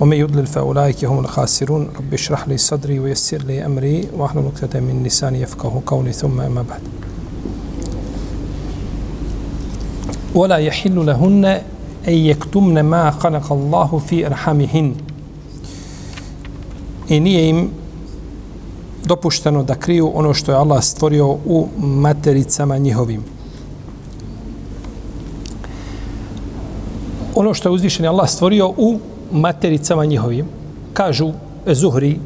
ومن يضلل فأولئك هم الخاسرون. رب اشرح لي صدري ويسر لي أمري واحلل عقدة من لساني يفقه قولي. ثم أما بعد. ولا يحل لهن أن يكتمن ما خلق الله في أرحامهن. I nije dopušteno da kriju ono što je Allah stvorio u matericama njihovim. Ono što je uzvišen je Allah stvorio u matericama njihovim. Kažu Zuhri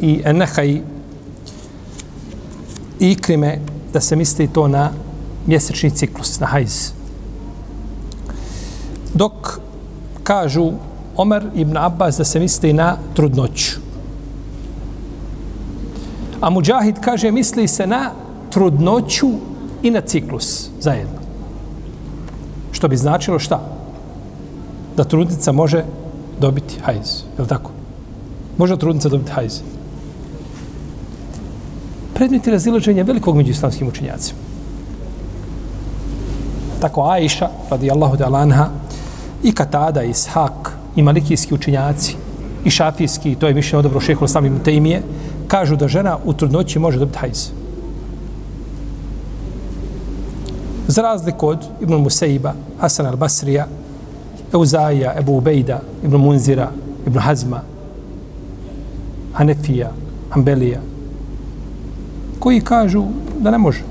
i Enehaj i Ikrime da se misli to na mjesečni ciklus, na hajz. Dok kažu Omer ibn Abbas da se misli na trudnoću. A Mujahid kaže, misli se na trudnoću i na ciklus zajedno. Što bi značilo šta? Da trudnica može dobiti hajz. Je li tako? Može trudnica dobiti hajz. Predmeti razilaženja velikog među islamskim učenjacima. Tako Aisha, radijallahu da lanha, i Katada, i Ishak, i malikijski učenjaci, i šafijski, to je mišljeno dobro šeho samim Tejmije, kažu da žena u trudnoći može dobiti hajz. Za razliku od Ibn Musaiba, Hasan al-Basrija, Euzaija, Ebu Ubejda, Ibn Munzira, Ibn Hazma, Hanefija, Ambelija, koji kažu da ne može.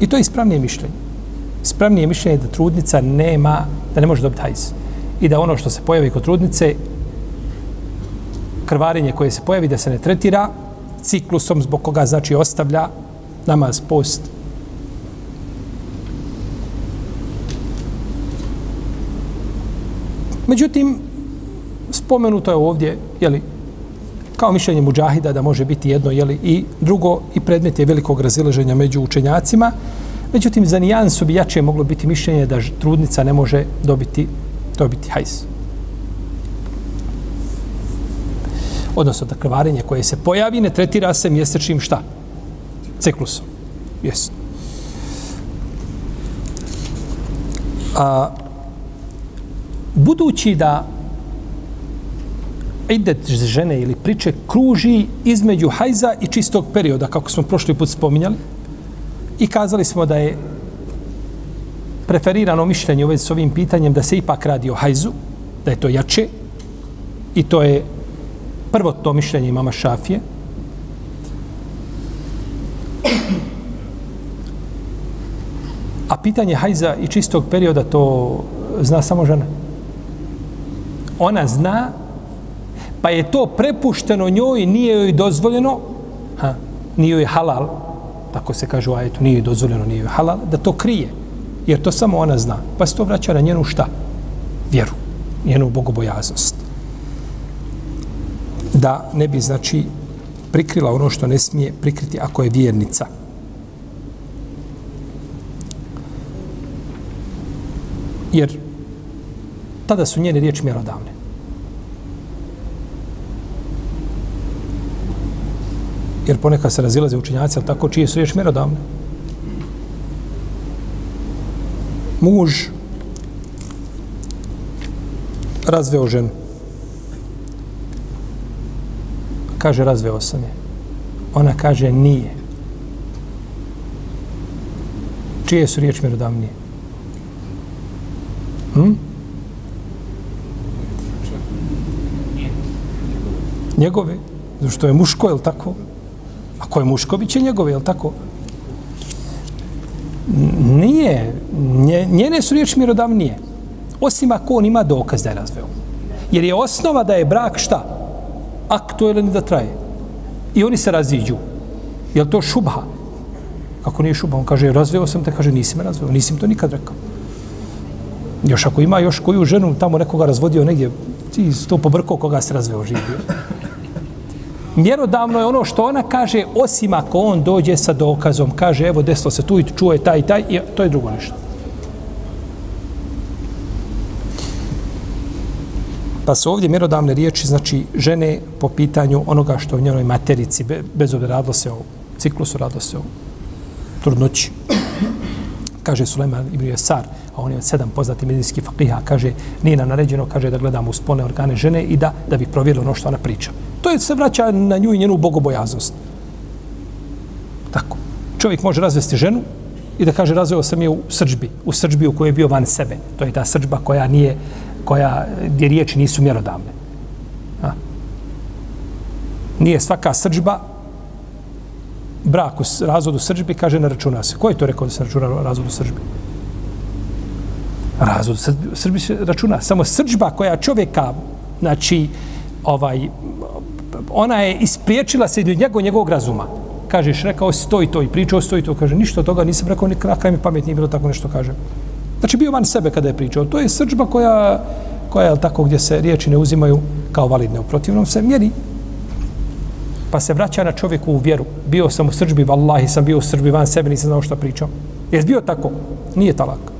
I to je ispravnije mišljenje. Ispravnije mišljenje je da trudnica nema, da ne može dobiti hajz. I da ono što se pojavi kod trudnice krvarenje koje se pojavi da se ne tretira ciklusom zbog koga znači ostavlja namaz, post. Međutim, spomenuto je ovdje, jeli, kao mišljenje muđahida da može biti jedno jeli, i drugo i predmet je velikog razilaženja među učenjacima. Međutim, za nijansu bi jače moglo biti mišljenje da trudnica ne može dobiti, dobiti hajs. odnosno da krvarenje koje se pojavi ne tretira se mjesečnim šta? Ciklusom. Jesno. A, budući da idet žene ili priče kruži između hajza i čistog perioda, kako smo prošli put spominjali, i kazali smo da je preferirano mišljenje u vezi s ovim pitanjem da se ipak radi o hajzu, da je to jače, i to je prvo to mišljenje imama Šafije. A pitanje hajza i čistog perioda to zna samo žena. Ona zna, pa je to prepušteno njoj, nije joj dozvoljeno, ha, nije joj halal, tako se kaže u ajetu, nije joj dozvoljeno, nije joj halal, da to krije. Jer to samo ona zna. Pa se to vraća na njenu šta? Vjeru, njenu bogobojaznost da ne bi, znači, prikrila ono što ne smije prikriti ako je vjernica. Jer tada su njene riječi mjerodavne. Jer ponekad se razilaze učinjaci, ali tako čije su riječi mjerodavne. Muž razveo ženu. kaže razveo sam je. Ona kaže nije. Čije su riječi mjerodavnije? Hm? Njegove. Što je muško, je li tako? Ako je muško, bit će njegove, je li tako? Nije. Njene su riječi mirodavnije, Osim ako on ima dokaz da je razveo. Jer je osnova da je brak šta? aktuelan da traje. I oni se raziđu. Je to šubha? Ako nije šubha, on kaže, razveo sam te, kaže, nisi me razveo, nisam to nikad rekao. Još ako ima još koju ženu tamo nekoga razvodio negdje, ti to pobrko koga se razveo živio. Mjerodavno je ono što ona kaže, osim ako on dođe sa dokazom, kaže, evo, desilo se tu i čuje taj i taj, i to je drugo nešto. Pa su ovdje mjerodavne riječi, znači žene po pitanju onoga što u njenoj materici, bez obzira radilo se o ciklusu, radilo se o trudnoći. Kaže Suleman ibn Jesar, a on je sedam poznati medijski fakiha, kaže, nije nam naređeno, kaže, da gledamo u spolne organe žene i da da bi provjerili ono što ona priča. To je se vraća na nju i njenu bogobojaznost. Tako. Čovjek može razvesti ženu i da kaže, razveo sam je u srđbi, u srđbi u kojoj je bio van sebe. To je ta srđba koja nije, koja, gdje riječi nisu mjerodavne. A. Nije svaka srđba brak u razvodu srđbi, kaže, ne računa se. Ko je to rekao da se računa razvodu srđbi? Razvod Srbi se računa. Samo srđba koja čovjeka, znači, ovaj, ona je ispriječila se od njegov, njegovog razuma. Kažeš, rekao si to i to i pričao si to i to. Kaže, ništa od toga nisam rekao, nikad mi pamet nije bilo tako nešto kaže. Znači, bio van sebe kada je pričao. To je srđba koja, koja je tako gdje se riječi ne uzimaju kao validne. U protivnom se mjeri. Pa se vraća na čovjeku u vjeru. Bio sam u srđbi, vallahi sam bio u srđbi van sebe, nisam znao što pričao. Jes bio tako? Nije talak.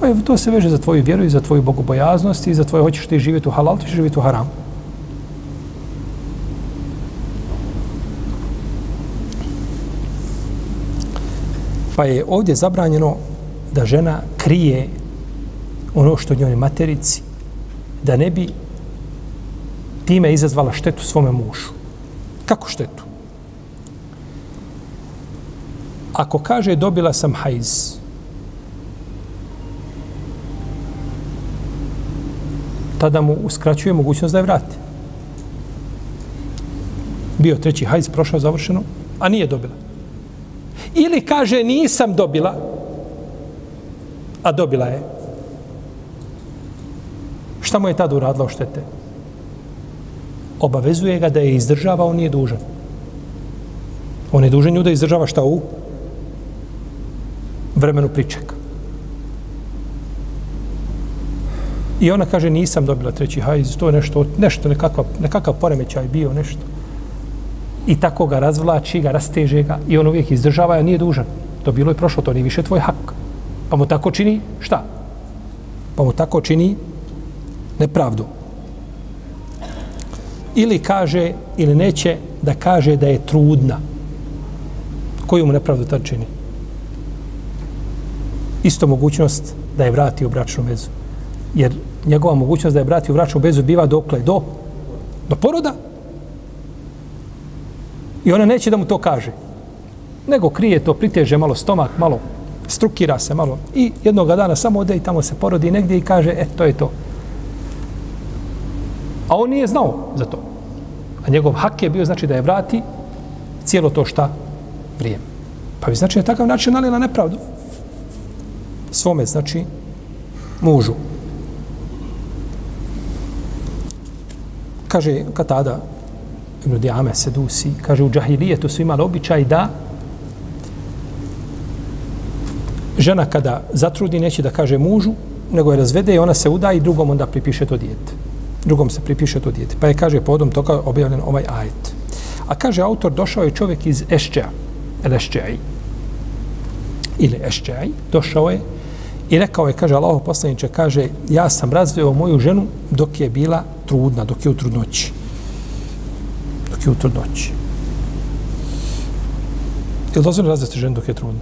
To, je, to se veže za tvoju vjeru i za tvoju bogobojaznost i za tvoje hoćeš ti živjeti u halal, ti živjeti u haram. Pa je ovdje zabranjeno da žena krije ono što njoj materici, da ne bi time izazvala štetu svome mušu. Kako štetu? Ako kaže dobila sam hajz, tada mu uskraćuje mogućnost da je vrati. Bio treći hajz, prošao završeno, a nije dobila. Ili kaže nisam dobila, a dobila je. Šta mu je tada uradila o štete? Obavezuje ga da je izdržava, on nije dužan. On je dužan nju da izdržava šta u vremenu pričeka. I ona kaže, nisam dobila treći hajz, to je nešto, nešto nekakav, nekakav poremećaj bio, nešto. I tako ga razvlači, ga rasteže ga i on uvijek izdržava, a nije dužan. To bilo je prošlo, to nije više tvoj hak. Pa mu tako čini, šta? Pa mu tako čini nepravdu. Ili kaže, ili neće da kaže da je trudna. Koju mu nepravdu tad čini? Isto mogućnost da je vrati u bračnu vezu. Jer njegova mogućnost da je brati u vraću vezu biva dokle? Do, do poroda. I ona neće da mu to kaže. Nego krije to, priteže malo stomak, malo strukira se malo i jednog dana samo ode i tamo se porodi negdje i kaže, e, to je to. A on nije znao za to. A njegov hak je bio, znači, da je vrati cijelo to šta vrijeme. Pa bi znači na takav način nalila nepravdu svome, znači, mužu. Kaže Katada, Ibn Diame Sedusi, kaže u džahilijetu su imali običaj da žena kada zatrudi neće da kaže mužu, nego je razvede i ona se uda i drugom onda pripiše to dijete. Drugom se pripiše to dijete. Pa je, kaže, podom toga objavljen ovaj ajet. A kaže, autor, došao je čovjek iz Ešća, el Ešćaj, ili Ešćaj, došao je i rekao je, kaže, Allaho poslaniče, kaže, ja sam razveo moju ženu dok je bila trudna, dok je u trudnoći. Dok je u trudnoći. Je li dozvoljno razvesti ženu dok je trudna?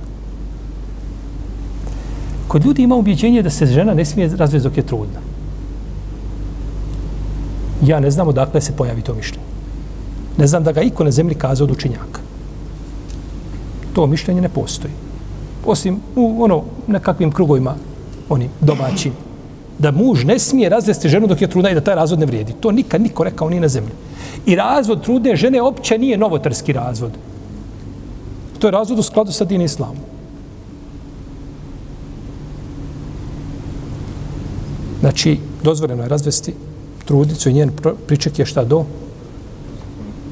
Kod ljudi ima ubjeđenje da se žena ne smije razvesti dok je trudna. Ja ne znam odakle se pojavi to mišljenje. Ne znam da ga iko na zemlji kaza od učenjaka. To mišljenje ne postoji. Osim u ono, nekakvim krugovima, oni domaći, da muž ne smije razvesti ženu dok je trudna i da taj razvod ne vrijedi. To nikad niko rekao ni na zemlji. I razvod trudne žene opće nije novotarski razvod. To je razvod u skladu sa din islamom. Znači, dozvoljeno je razvesti trudnicu i njen priček je šta do?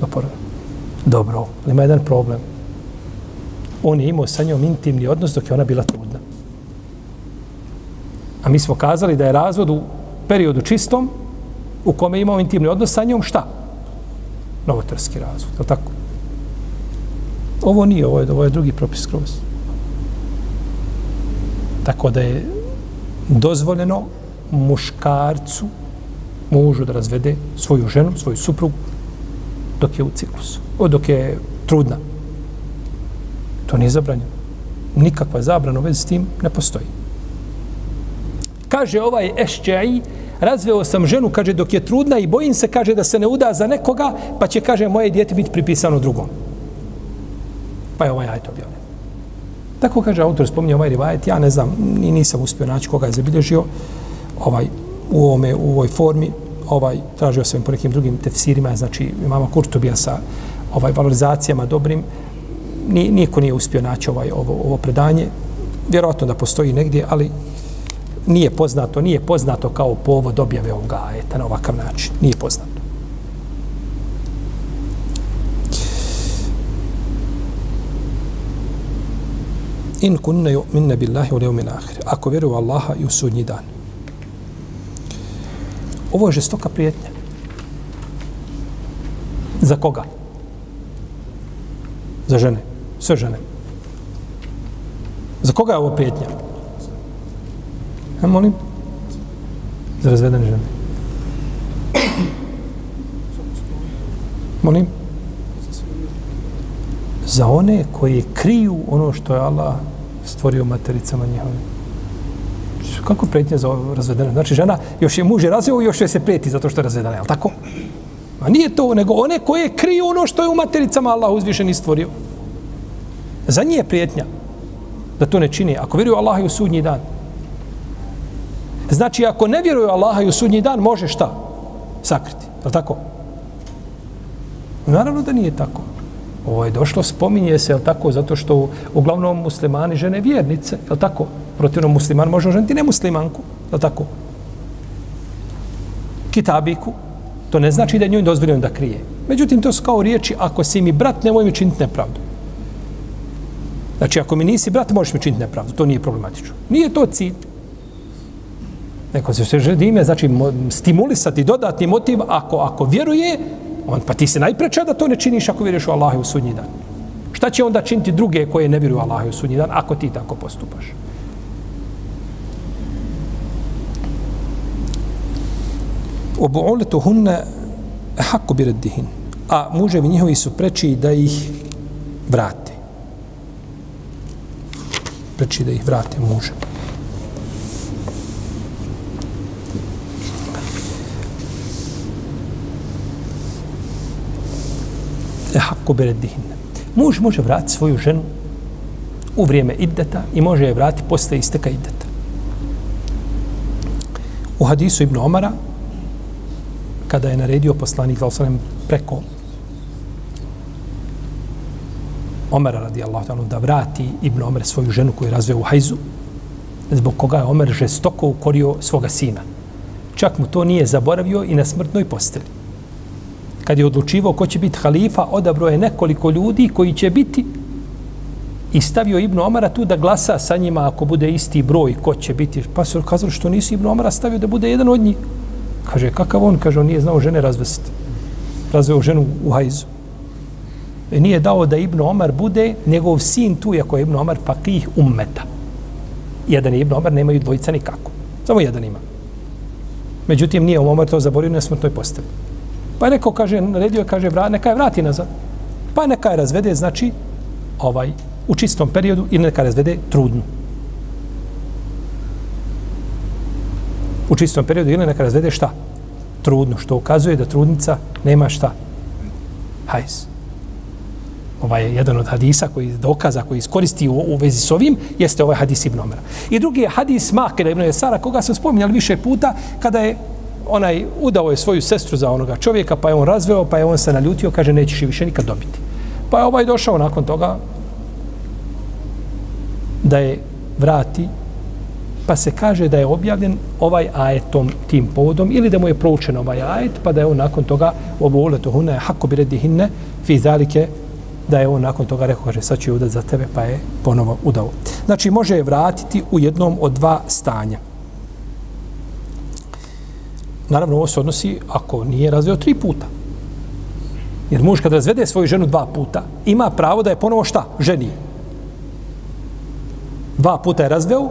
Do poroda. Dobro, ali ima jedan problem. On je imao sa njom intimni odnos dok je ona bila trudna. A mi smo kazali da je razvod u periodu čistom u kome je imao intimni odnos sa njom šta? novotarski razvod, je tako? Ovo nije, ovo je, ovo je drugi propis skroz. Tako da je dozvoljeno muškarcu, mužu da razvede svoju ženu, svoju suprugu, dok je u ciklusu, o, dok je trudna. To nije zabranjeno. Nikakva zabrana u vezi s tim ne postoji. Kaže ovaj Ešćaj, razveo sam ženu, kaže, dok je trudna i bojim se, kaže, da se ne uda za nekoga, pa će, kaže, moje dijete biti pripisano drugom. Pa je ovaj ajto objavljen. Tako kaže autor, spominje ovaj rivajet, ja ne znam, ni nisam uspio naći koga je zabilježio ovaj, u, ovome, u ovoj formi, ovaj, tražio sam po nekim drugim tefsirima, znači imamo Kurtubija sa ovaj, valorizacijama dobrim, ni, niko nije uspio naći ovaj, ovo, ovo predanje, vjerojatno da postoji negdje, ali nije poznato, nije poznato kao povod objave ovoga ajeta na ovakav način. Nije poznato. In kunne yu'minna billahi wal yawmil akhir. Ako vjeruju Allaha i u sudnji dan. Ovo je žestoka prijetnja. Za koga? Za žene. Sve žene. Za koga je ovo prijetnja? Ja molim? Za razvedene žene. Molim? Za one koji kriju ono što je Allah stvorio matericama njihovim. Kako pretnje za razvedene? Znači, žena, još je muž je i još je se prijeti zato što je razvedena, je li tako? A nije to, nego one koje kriju ono što je u matericama Allah uzvišeni stvorio. Za nje je prijetnja da to ne čini. Ako vjeruju Allaha i u sudnji dan, Znači, ako ne vjeruje Allaha i u sudnji dan, može šta? Sakriti. Je tako? Naravno da nije tako. Ovo je došlo, spominje se, je tako? Zato što uglavnom muslimani žene vjernice, je tako? Protivno musliman može ženiti nemuslimanku, je tako? Kitabiku, to ne znači da je njoj dozvoljeno da krije. Međutim, to su kao riječi, ako si mi brat, nemoj mi činiti nepravdu. Znači, ako mi nisi brat, možeš mi činiti nepravdu. To nije problematično. Nije to cilj. Neko se se želi znači stimulisati dodatni motiv ako, ako vjeruje, on, pa ti se najpreče da to ne činiš ako vjeruješ u Allaha u sudnji dan. Šta će onda činiti druge koje ne vjeruju u Allaha u sudnji dan ako ti tako postupaš? Obu'uletu hunne bi reddihin. A muževi njihovi su preči da ih vrati Preči da ih vrate muže. ehakku bereddihin. Muž može vratiti svoju ženu u vrijeme iddeta i može je vratiti posle isteka iddeta. U hadisu Ibn Omara, kada je naredio poslanik Zalsanem preko Omara radijallahu ta'ala da vrati Ibn Omer svoju ženu koju je razveo u hajzu, zbog koga je Omer žestoko ukorio svoga sina. Čak mu to nije zaboravio i na smrtnoj posteli kad je odlučivao ko će biti halifa, odabro je nekoliko ljudi koji će biti i stavio Ibn Omara tu da glasa sa njima ako bude isti broj ko će biti. Pa su kazali što nisi Ibn Omara stavio da bude jedan od njih. Kaže, kakav on? Kaže, on nije znao žene razvesti. Razveo ženu u hajzu. Nije dao da Ibn Omar bude njegov sin tu, iako je Ibn Omar fakih ummeta. Jedan je Ibn Omar, nemaju dvojica nikako. Samo jedan ima. Međutim, nije Omar to zaborio na smrtnoj postavi. Pa neko kaže, naredio je, kaže, vrat, neka je vrati nazad. Pa neka je razvede, znači, ovaj, u čistom periodu ili neka razvede trudnu. U čistom periodu ili neka razvede šta? Trudnu, što ukazuje da trudnica nema šta? Hajz. Ovaj jedan od hadisa koji dokaza, koji iskoristi u, u vezi s ovim, jeste ovaj hadis Ibn Omera. I drugi je hadis Makira Ibn Jesara, koga se spominjali više puta, kada je onaj udao je svoju sestru za onoga čovjeka, pa je on razveo, pa je on se naljutio, kaže nećeš i više nikad dobiti. Pa je ovaj došao nakon toga da je vrati, pa se kaže da je objavljen ovaj ajetom tim povodom ili da mu je proučen ovaj ajet, pa da je on nakon toga obuletu hunne, hakko bi redi hinne, fi zalike, da je on nakon toga rekao, kaže, sad ću je udat za tebe, pa je ponovo udao. Znači, može je vratiti u jednom od dva stanja. Naravno, ovo se odnosi ako nije razveo tri puta. Jer muž kad razvede svoju ženu dva puta, ima pravo da je ponovo šta? Ženi. Dva puta je razveo,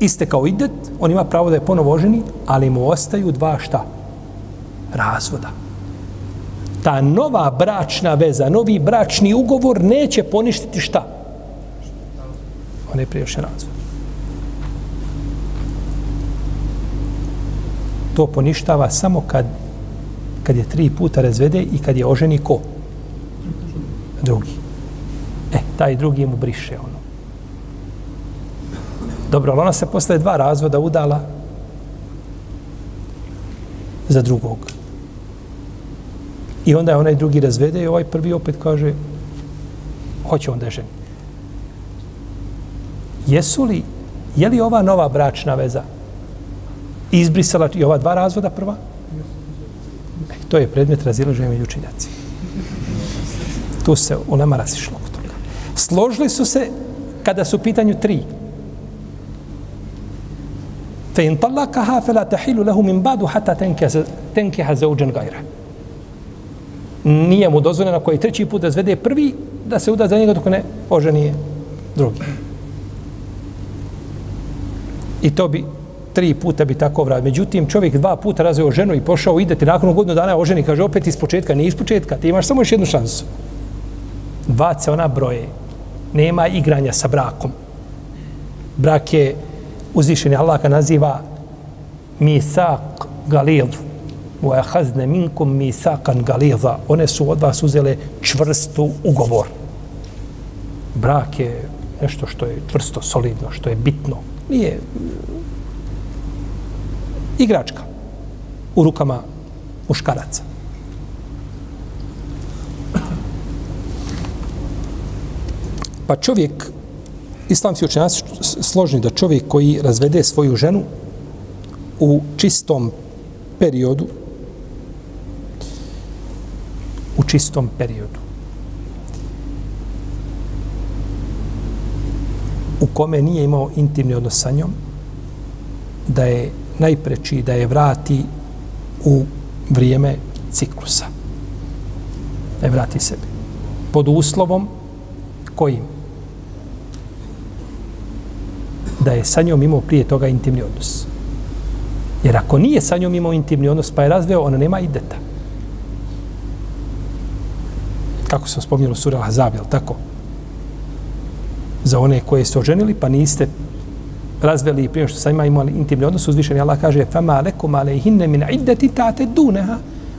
iste kao idet, on ima pravo da je ponovo oženi, ali mu ostaju dva šta? Razvoda. Ta nova bračna veza, novi bračni ugovor neće poništiti šta? On je priješnji razvod. To poništava samo kad, kad je tri puta razvede i kad je oženi ko? Drugi. E, taj drugi mu briše ono. Dobro, ali ona se posle dva razvoda udala za drugog. I onda je onaj drugi razvede i ovaj prvi opet kaže hoće onda ženi. Jesu li, je li ova nova bračna veza izbrisala i ova dva razvoda prva? E, to je predmet razilaženja među učinjaci. Tu se u nama rasišlo oko toga. Složili su se kada su u pitanju tri. Fe in talakaha fe la tahilu lehu min badu hata tenkeha zauđen gajra. Nije mu dozvoljeno koji treći put da zvede prvi da se uda za njega dok ne oženije drugi. I to bi tri puta bi tako vrat. Međutim, čovjek dva puta razveo ženu i pošao idete nakon godinu dana oženi, kaže opet iz početka, nije iz početka, ti imaš samo još jednu šansu. Dva se ona broje. Nema igranja sa brakom. Brak je uzvišen, Allah ga naziva misak galil. Wa مِنْكُمْ minkum غَلِيظًا. One su od vas uzele čvrstu ugovor. Brak je nešto što je tvrsto, solidno, što je bitno. Nije mm, igračka u rukama muškaraca. Pa čovjek, islamski učenjaci složni da čovjek koji razvede svoju ženu u čistom periodu, u čistom periodu, u kome nije imao intimni odnos sa njom, da je najpreči da je vrati u vrijeme ciklusa. Da je vrati sebi. Pod uslovom kojim? Da je sa njom imao prije toga intimni odnos. Jer ako nije sa njom imao intimni odnos pa je razveo, ona nema i Kako se spomnilo sura Hazab, tako? Za one koje ste oženili, pa niste razveli i prije što sa ima imali intimni odnos, uzvišeni Allah kaže fama lekum alejhinne min iddati tate duneha.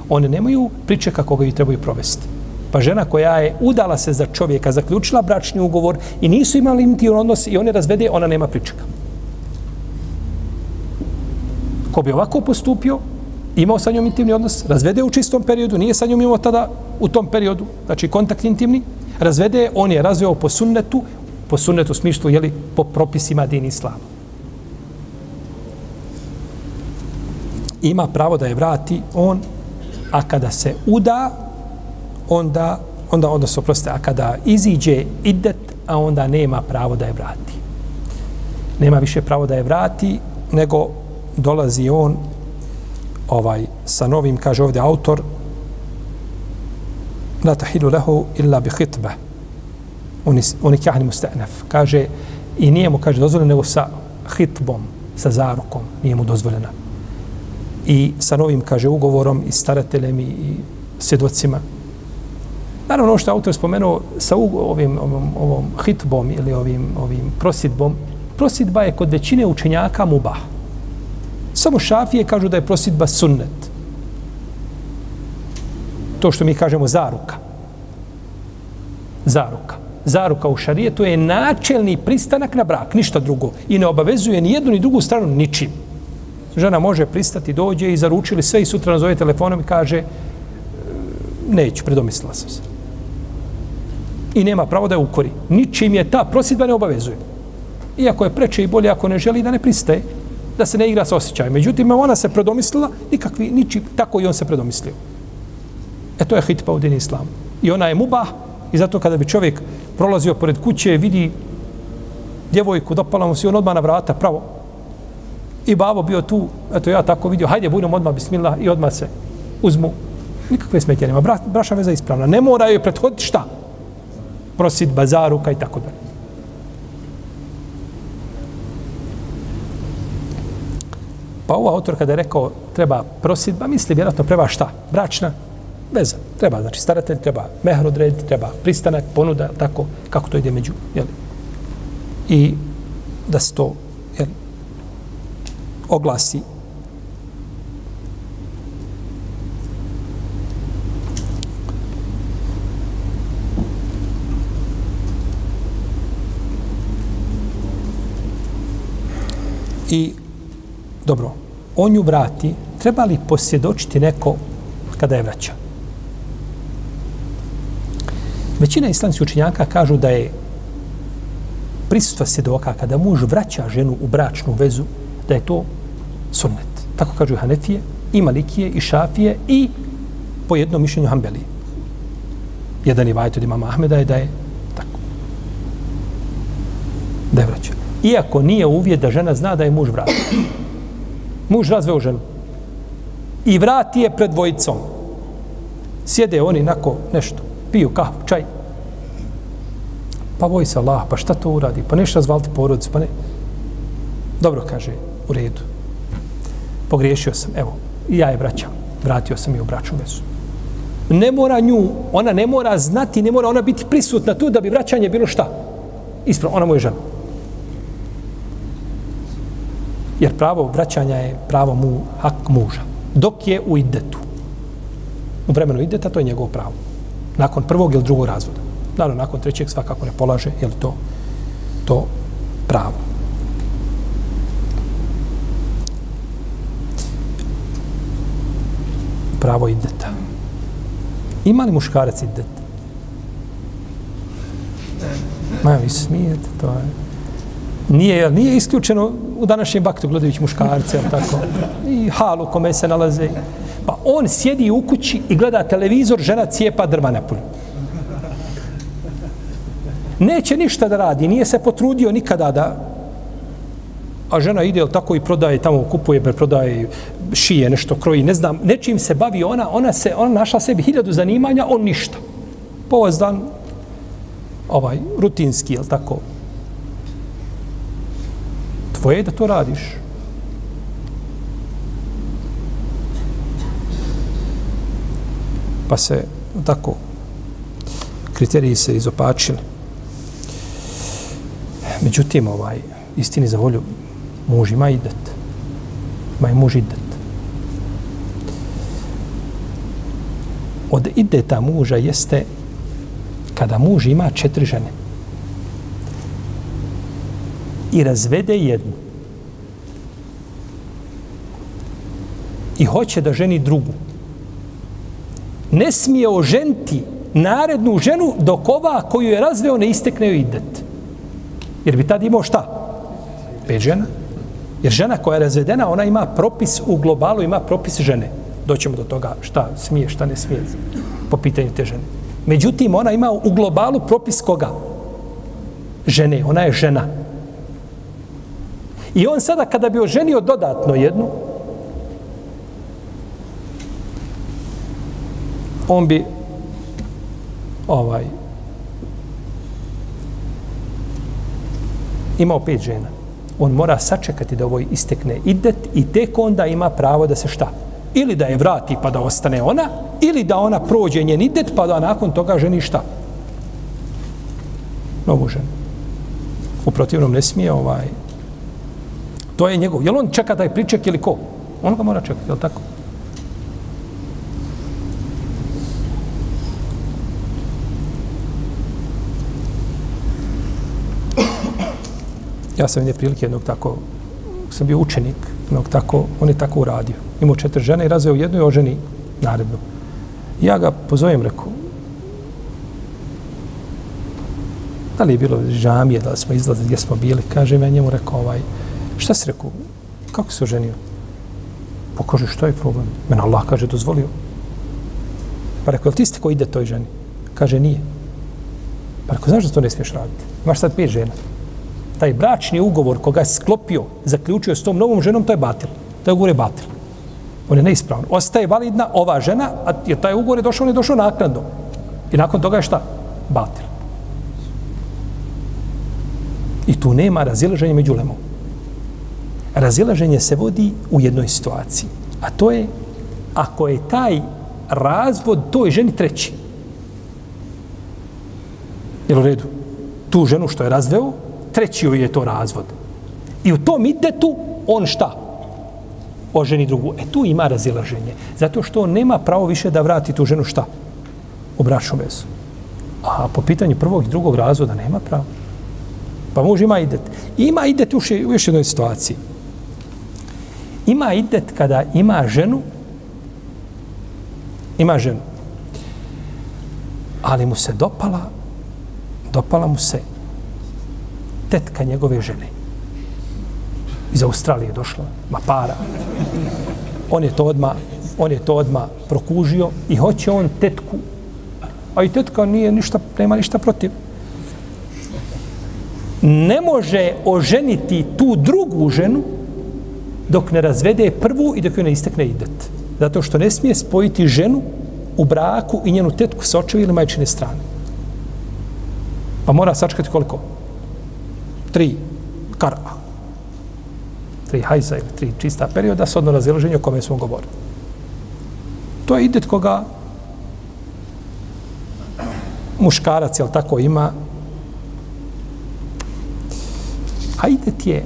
One nemaju pričeka koga ju trebaju provesti. Pa žena koja je udala se za čovjeka, zaključila bračni ugovor i nisu imali intimni odnos i one razvede, ona nema pričeka. Ko bi ovako postupio, imao sa njom intimni odnos, razvede u čistom periodu, nije sa njom imao tada u tom periodu, znači kontakt intimni, razvede, on je razveo po sunnetu, po sunnetu smišlu, jeli, po propisima din islama. ima pravo da je vrati on, a kada se uda, onda, onda, odnosno, proste, a kada iziđe idet, a onda nema pravo da je vrati. Nema više pravo da je vrati, nego dolazi on ovaj sa novim, kaže ovdje autor, la tahilu lehu illa bi hitba. Oni, oni kahni mustanaf. Kaže, i nije mu, kaže, dozvoljeno, nego sa hitbom, sa zarukom, nije mu dozvoljena i sa novim, kaže, ugovorom i starateljem i svjedocima. Naravno, ono što je autor spomenuo sa ovim, ovom, ovom hitbom ili ovim, ovim prosidbom, prosidba je kod većine učenjaka mubah. Samo šafije kažu da je prosidba sunnet. To što mi kažemo zaruka. Zaruka. Zaruka u šarijetu je načelni pristanak na brak, ništa drugo. I ne obavezuje ni jednu ni drugu stranu ničim žena može pristati, dođe i zaručili sve i sutra nazove telefonom i kaže neću, predomislila sam se. I nema pravo da je ukori. Ničim je ta prosidba ne obavezuje. Iako je preče i bolje ako ne želi da ne pristaje, da se ne igra sa osjećajem. Međutim, ona se predomislila, nikakvi, niči, tako i on se predomislio. E to je hitba u dini islamu. I ona je mubah i zato kada bi čovjek prolazio pored kuće, vidi djevojku, dopala mu se on odmah na vrata, pravo, I babo bio tu, eto ja tako vidio, hajde budem odmah bismillah i odmah se uzmu Nikakve smetje nema. Bra, braša veza ispravna. Ne mora joj prethoditi šta? Prosit bazaruka i tako dalje. Pa ovo autor kada je rekao treba prosidba, misli vjerojatno prema šta? Bračna veza. Treba, znači staratelj, treba mehr odrediti, treba pristanak, ponuda, tako, kako to ide među, jel? I da se to, jel, oglasi I dobro, on ju vrati, treba li posvjedočiti neko kada je vraća? Većina islamskih učenjaka kažu da je prisustva svjedoka kada muž vraća ženu u bračnu vezu, da je to sunnet. Tako kažu i Hanefije, i Malikije, i Šafije, i po jednom mišljenju Hanbelije. Jedan je vajt od imama Ahmeda je da je tako. Da je vraća. Iako nije uvjet da žena zna da je muž vraća. Muž razveo ženu. I vrati je pred dvojicom. Sjede oni nako nešto. Piju kahvu, čaj. Pa boj se Allah, pa šta to uradi? Pa nešto razvaliti porodicu, pa ne. Dobro, kaže, u redu. Pogriješio sam, evo, i ja je vraćam. Vratio sam i u braću vezu. Ne mora nju, ona ne mora znati, ne mora ona biti prisutna tu da bi vraćanje bilo šta. Ispravo, ona mu je žena. Jer pravo vraćanja je pravo mu, hak muža. Dok je u idetu. U vremenu ideta to je njegovo pravo. Nakon prvog ili drugog razvoda. Naravno, nakon trećeg svakako ne polaže, je li to, to pravo. Pravo ideta. Ima li muškarac idet? Ma, vi smijete, to je... Nije, nije isključeno u današnjem baktu gledajući muškarce, tako. I halu kome se nalaze. Pa on sjedi u kući i gleda televizor, žena cijepa drva na polju. Neće ništa da radi, nije se potrudio nikada da a žena ide jel tako i prodaje tamo kupuje, prodaje šije, nešto kroji, ne znam, nečim se bavi ona, ona se ona našla sebi hiljadu zanimanja, on ništa. Povaz dan ovaj rutinski, jel tako? Tvoje je da to radiš. Pa se tako kriteriji se izopačili. Međutim, ovaj, istini za volju, muž ima idet. Ima i muž idet. Od ideta muža jeste kada muž ima četiri žene i razvede jednu i hoće da ženi drugu ne smije oženti narednu ženu dok ova koju je razveo ne istekne joj idet. Jer bi tad imao šta? Pet žena. Jer žena koja je razvedena, ona ima propis u globalu, ima propis žene. Doćemo do toga šta smije, šta ne smije po pitanju te žene. Međutim, ona ima u globalu propis koga? Žene. Ona je žena. I on sada kada bi oženio dodatno jednu, on bi ovaj imao pet žena. On mora sačekati da ovoj istekne idet i tek onda ima pravo da se šta? Ili da je vrati pa da ostane ona, ili da ona prođe njen idet pa da nakon toga ženi šta? Novu ženu. U protivnom ne smije ovaj... To je njegov. Jel on čeka taj priček ili ko? On ga mora čekati, jel tako? Ja sam jedne prilike jednog tako, sam bio učenik, jednog tako, on je tako uradio. Imao četiri žene i razveo jednu i oženi narednu. Ja ga pozovem, rekao, da li je bilo žamije, da li smo izlazili, gdje smo bili, kaže ja njemu, rekao, ovaj, šta si rekao, kako se oženio? Pokaže, što je problem? Mene Allah kaže, dozvolio. Pa rekao, ti ste ko ide toj ženi? Kaže, nije. Pa rekao, znaš da to ne smiješ raditi? Imaš sad pet žena taj bračni ugovor koga je sklopio, zaključio s tom novom ženom, to je batil. To je ugovor je batil. On je neispravan. Ostaje validna ova žena, a je taj ugovor je došao, on je došao naknadno. I nakon toga je šta? Batil. I tu nema razilaženja među lemom. Razilaženje se vodi u jednoj situaciji. A to je ako je taj razvod toj ženi treći. Jel u redu? Tu ženu što je razveo, treći joj je to razvod. I u tom idetu on šta? Oženi drugu. E tu ima razilaženje. Zato što on nema pravo više da vrati tu ženu šta? U bračnu vezu. A po pitanju prvog i drugog razvoda nema pravo. Pa muž ima idet. Ima idet u još jednoj situaciji. Ima idet kada ima ženu, ima ženu, ali mu se dopala, dopala mu se tetka njegove žene. Iz Australije došla, ma para. On je to odma, on je to odma prokužio i hoće on tetku. A i tetka nije ništa, nema ništa protiv. Ne može oženiti tu drugu ženu dok ne razvede prvu i dok joj ne istekne idet. Zato što ne smije spojiti ženu u braku i njenu tetku sa očevi ili majčine strane. Pa mora sačekati koliko? Tri kara. Tri hajza ili tri čista perioda s odno razilaženje o kome smo govorili. To je idet koga muškarac, jel tako, ima. A idet je,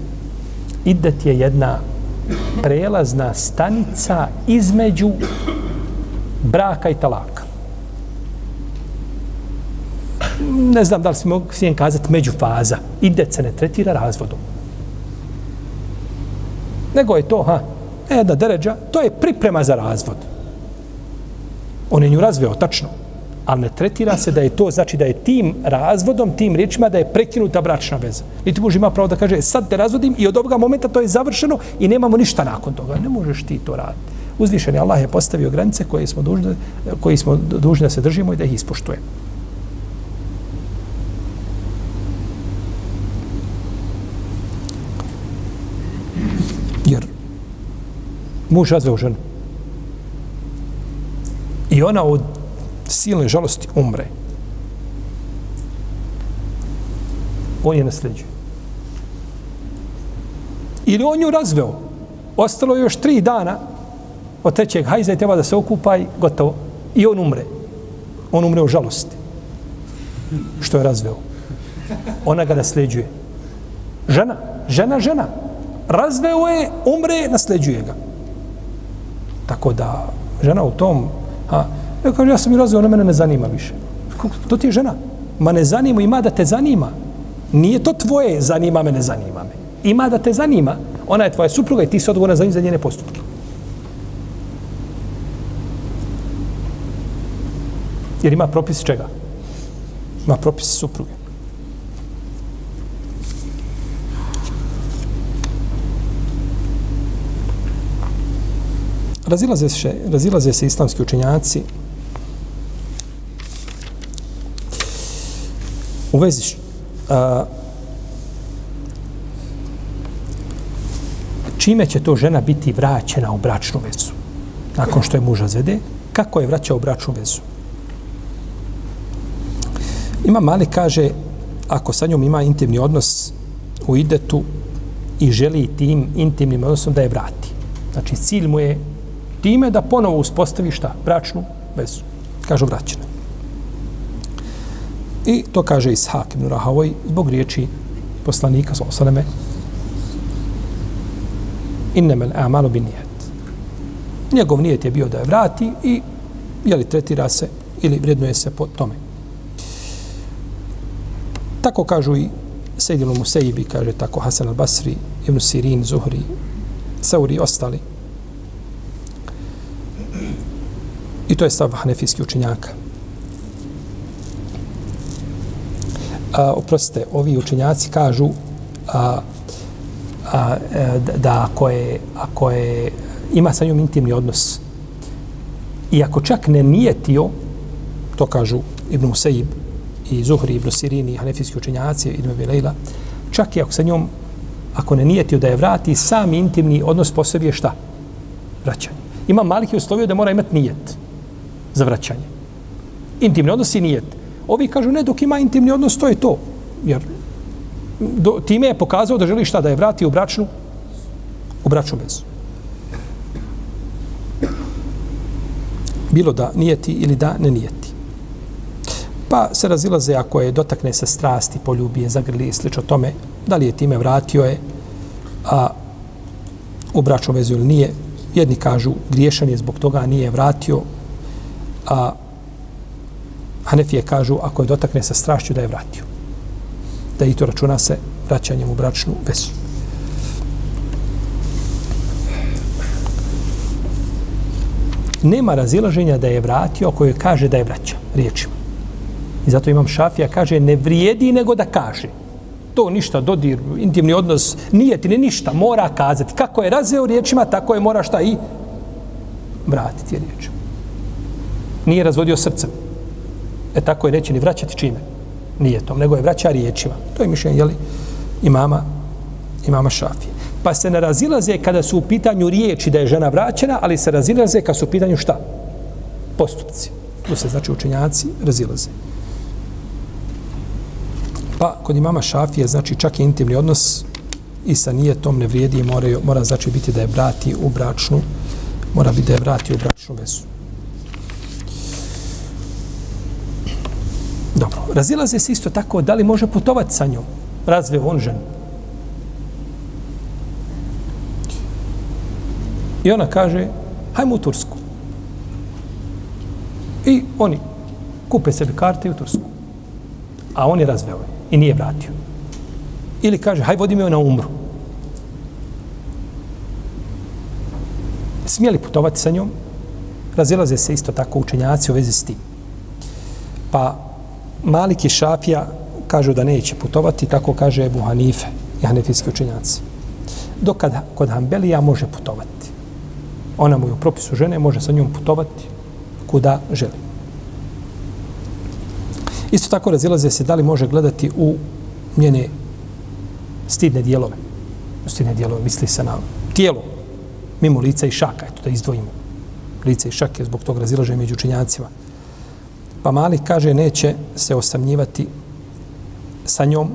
idet je jedna prelazna stanica između braka i talaka. Ne znam da li se mogu svijem kazati međufaza. Ide se ne tretira razvodom. Nego je to, ha, jedna deređa, to je priprema za razvod. On je nju razveo, tačno ali ne tretira se da je to, znači da je tim razvodom, tim riječima, da je prekinuta bračna veza. Niti muž ima pravo da kaže, sad te razvodim i od ovoga momenta to je završeno i nemamo ništa nakon toga. Ne možeš ti to raditi. Uzvišeni Allah je postavio granice koje smo dužni, koji smo dužni da se držimo i da ih ispoštujemo. Jer muž razveo ženu. I ona od silne žalosti umre. On je nasljeđuje. Ili on ju razveo. Ostalo je još tri dana od trećeg hajza i treba da se okupa i gotovo. I on umre. On umre u žalosti. Što je razveo. Ona ga nasljeđuje. Žena. Žena, žena. Razveo je, umre, nasljeđuje ga. Tako da žena u tom, ha, Ja kažem, ja sam i razvio, ona mene ne zanima više. To ti je žena. Ma ne zanima, ima da te zanima. Nije to tvoje, zanima me, ne zanima me. Ima da te zanima. Ona je tvoja supruga i ti se odgovorna za, za njene postupke. Jer ima propis čega? Ima propis supruge. Razilaze se, razilaze se islamski učenjaci u vezi a, čime će to žena biti vraćena u bračnu vezu? Nakon što je muža zvede kako je vraća u bračnu vezu? Ima mali kaže ako sa njom ima intimni odnos u idetu i želi tim intimnim odnosom da je vrati. Znači cilj mu je time da ponovo uspostavi šta? bračnu vezu. Kažu vraćena. I to kaže Ishak ibn Rahavoj zbog riječi poslanika sa osaleme al amalu bin nijet. Njegov nijet je bio da je vrati i je li tretira se ili vrednuje se po tome. Tako kažu i Sejdinu Musejibi, kaže tako Hasan al-Basri, Ibn Sirin, Zuhri, Sauri i ostali. I to je stav hanefijskih učenjaka. A, oprostite, ovi učenjaci kažu a, a, e, da ako je, ako je ima sa njom intimni odnos i ako čak ne nijetio, to kažu Ibn Musaib i Zuhri, Ibn Sirini, hanefijski učenjaci, Ibn Bilejla, čak i ako sa njom, ako ne nijetio da je vrati, sam intimni odnos po sebi je šta? Vraćanje. Ima Malik je uslovio da mora imati nijet za vraćanje. Intimni odnos i nijet. Ovi kažu ne, dok ima intimni odnos, to je to. Jer do, time je pokazao da želi šta da je vrati u bračnu u bračnu vezu. Bilo da nijeti ili da ne nijeti. Pa se razilaze ako je dotakne se strasti, poljubije, zagrli i slično tome, da li je time vratio je a, u bračnu vezu ili nije. Jedni kažu griješan je zbog toga, nije vratio, a Hanefije kažu ako je dotakne sa strašću da je vratio. Da i to računa se vraćanjem u bračnu vezu. Nema razilaženja da je vratio ako je kaže da je vraća riječima. I zato imam šafija kaže ne vrijedi nego da kaže. To ništa, dodir, intimni odnos, nije ti ni ništa, mora kazati. Kako je razveo riječima, tako je mora šta i vratiti riječima. Nije razvodio srcem. E tako je neće ni vraćati čime. Nije to, nego je vraća riječima. To je mišljenje, jeli, imama, imama Šafije. Pa se ne razilaze kada su u pitanju riječi da je žena vraćena, ali se razilaze kada su u pitanju šta? Postupci. Tu se znači učenjaci razilaze. Pa kod imama Šafije, znači čak i intimni odnos i sa nijetom ne vrijedi i mora, mora znači biti da je vrati u bračnu, mora biti da je vrati u bračnu vezu. Razilaze se isto tako da li može putovati sa njom. Razve on ženu. I ona kaže, hajmo u Tursku. I oni kupe sebi karte u Tursku. A on je razveo i nije vratio. Ili kaže, haj vodi me na umru. Smijeli putovati sa njom? Razilaze se isto tako učenjaci u vezi s tim. Pa Malik i Šafija kažu da neće putovati, tako kaže Ebu Hanife i Hanefijski učenjaci. Dok kad, kod Hanbelija može putovati. Ona mu je u propisu žene, može sa njom putovati kuda želi. Isto tako razilaze se da li može gledati u njene stidne dijelove. Stidne dijelove misli se na tijelo, mimo lica i šaka, eto da izdvojimo. Lice i šake, zbog toga razilaže među učenjacima. Pa Malik kaže neće se osamnjivati sa njom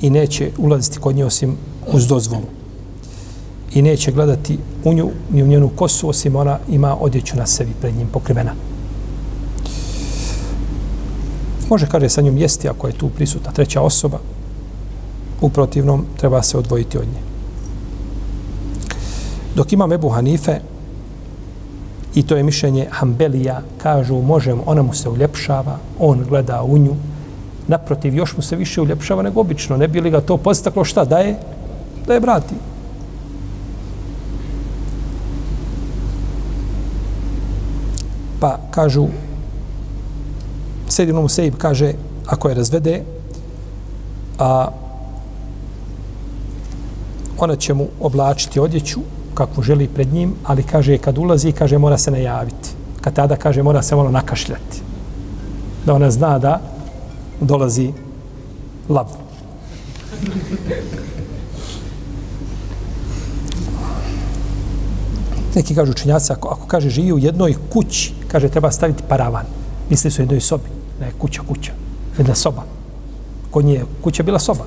i neće ulaziti kod nje osim uz dozvolu. I neće gledati u nju ni u njenu kosu osim ona ima odjeću na sebi pred njim pokrivena. Može, kaže, sa njom jesti ako je tu prisutna treća osoba. U protivnom treba se odvojiti od nje. Dok ima Ebu Hanife, I to je mišljenje Hambelija, kažu, možemo, ona mu se uljepšava, on gleda u nju, naprotiv, još mu se više uljepšava nego obično, ne bi li ga to postaklo šta da je, Da je vrati. Pa kažu, Sedinu Museib kaže, ako je razvede, a ona će mu oblačiti odjeću, kakvu želi pred njim, ali kaže kad ulazi, kaže mora se najaviti. Kad tada kaže mora se malo nakašljati. Da ona zna da dolazi lav. Neki kažu učenjaci, ako, ako kaže živi u jednoj kući, kaže treba staviti paravan. Misli su u jednoj sobi. Ne, kuća, kuća. Jedna soba. Kod nje kuća bila soba.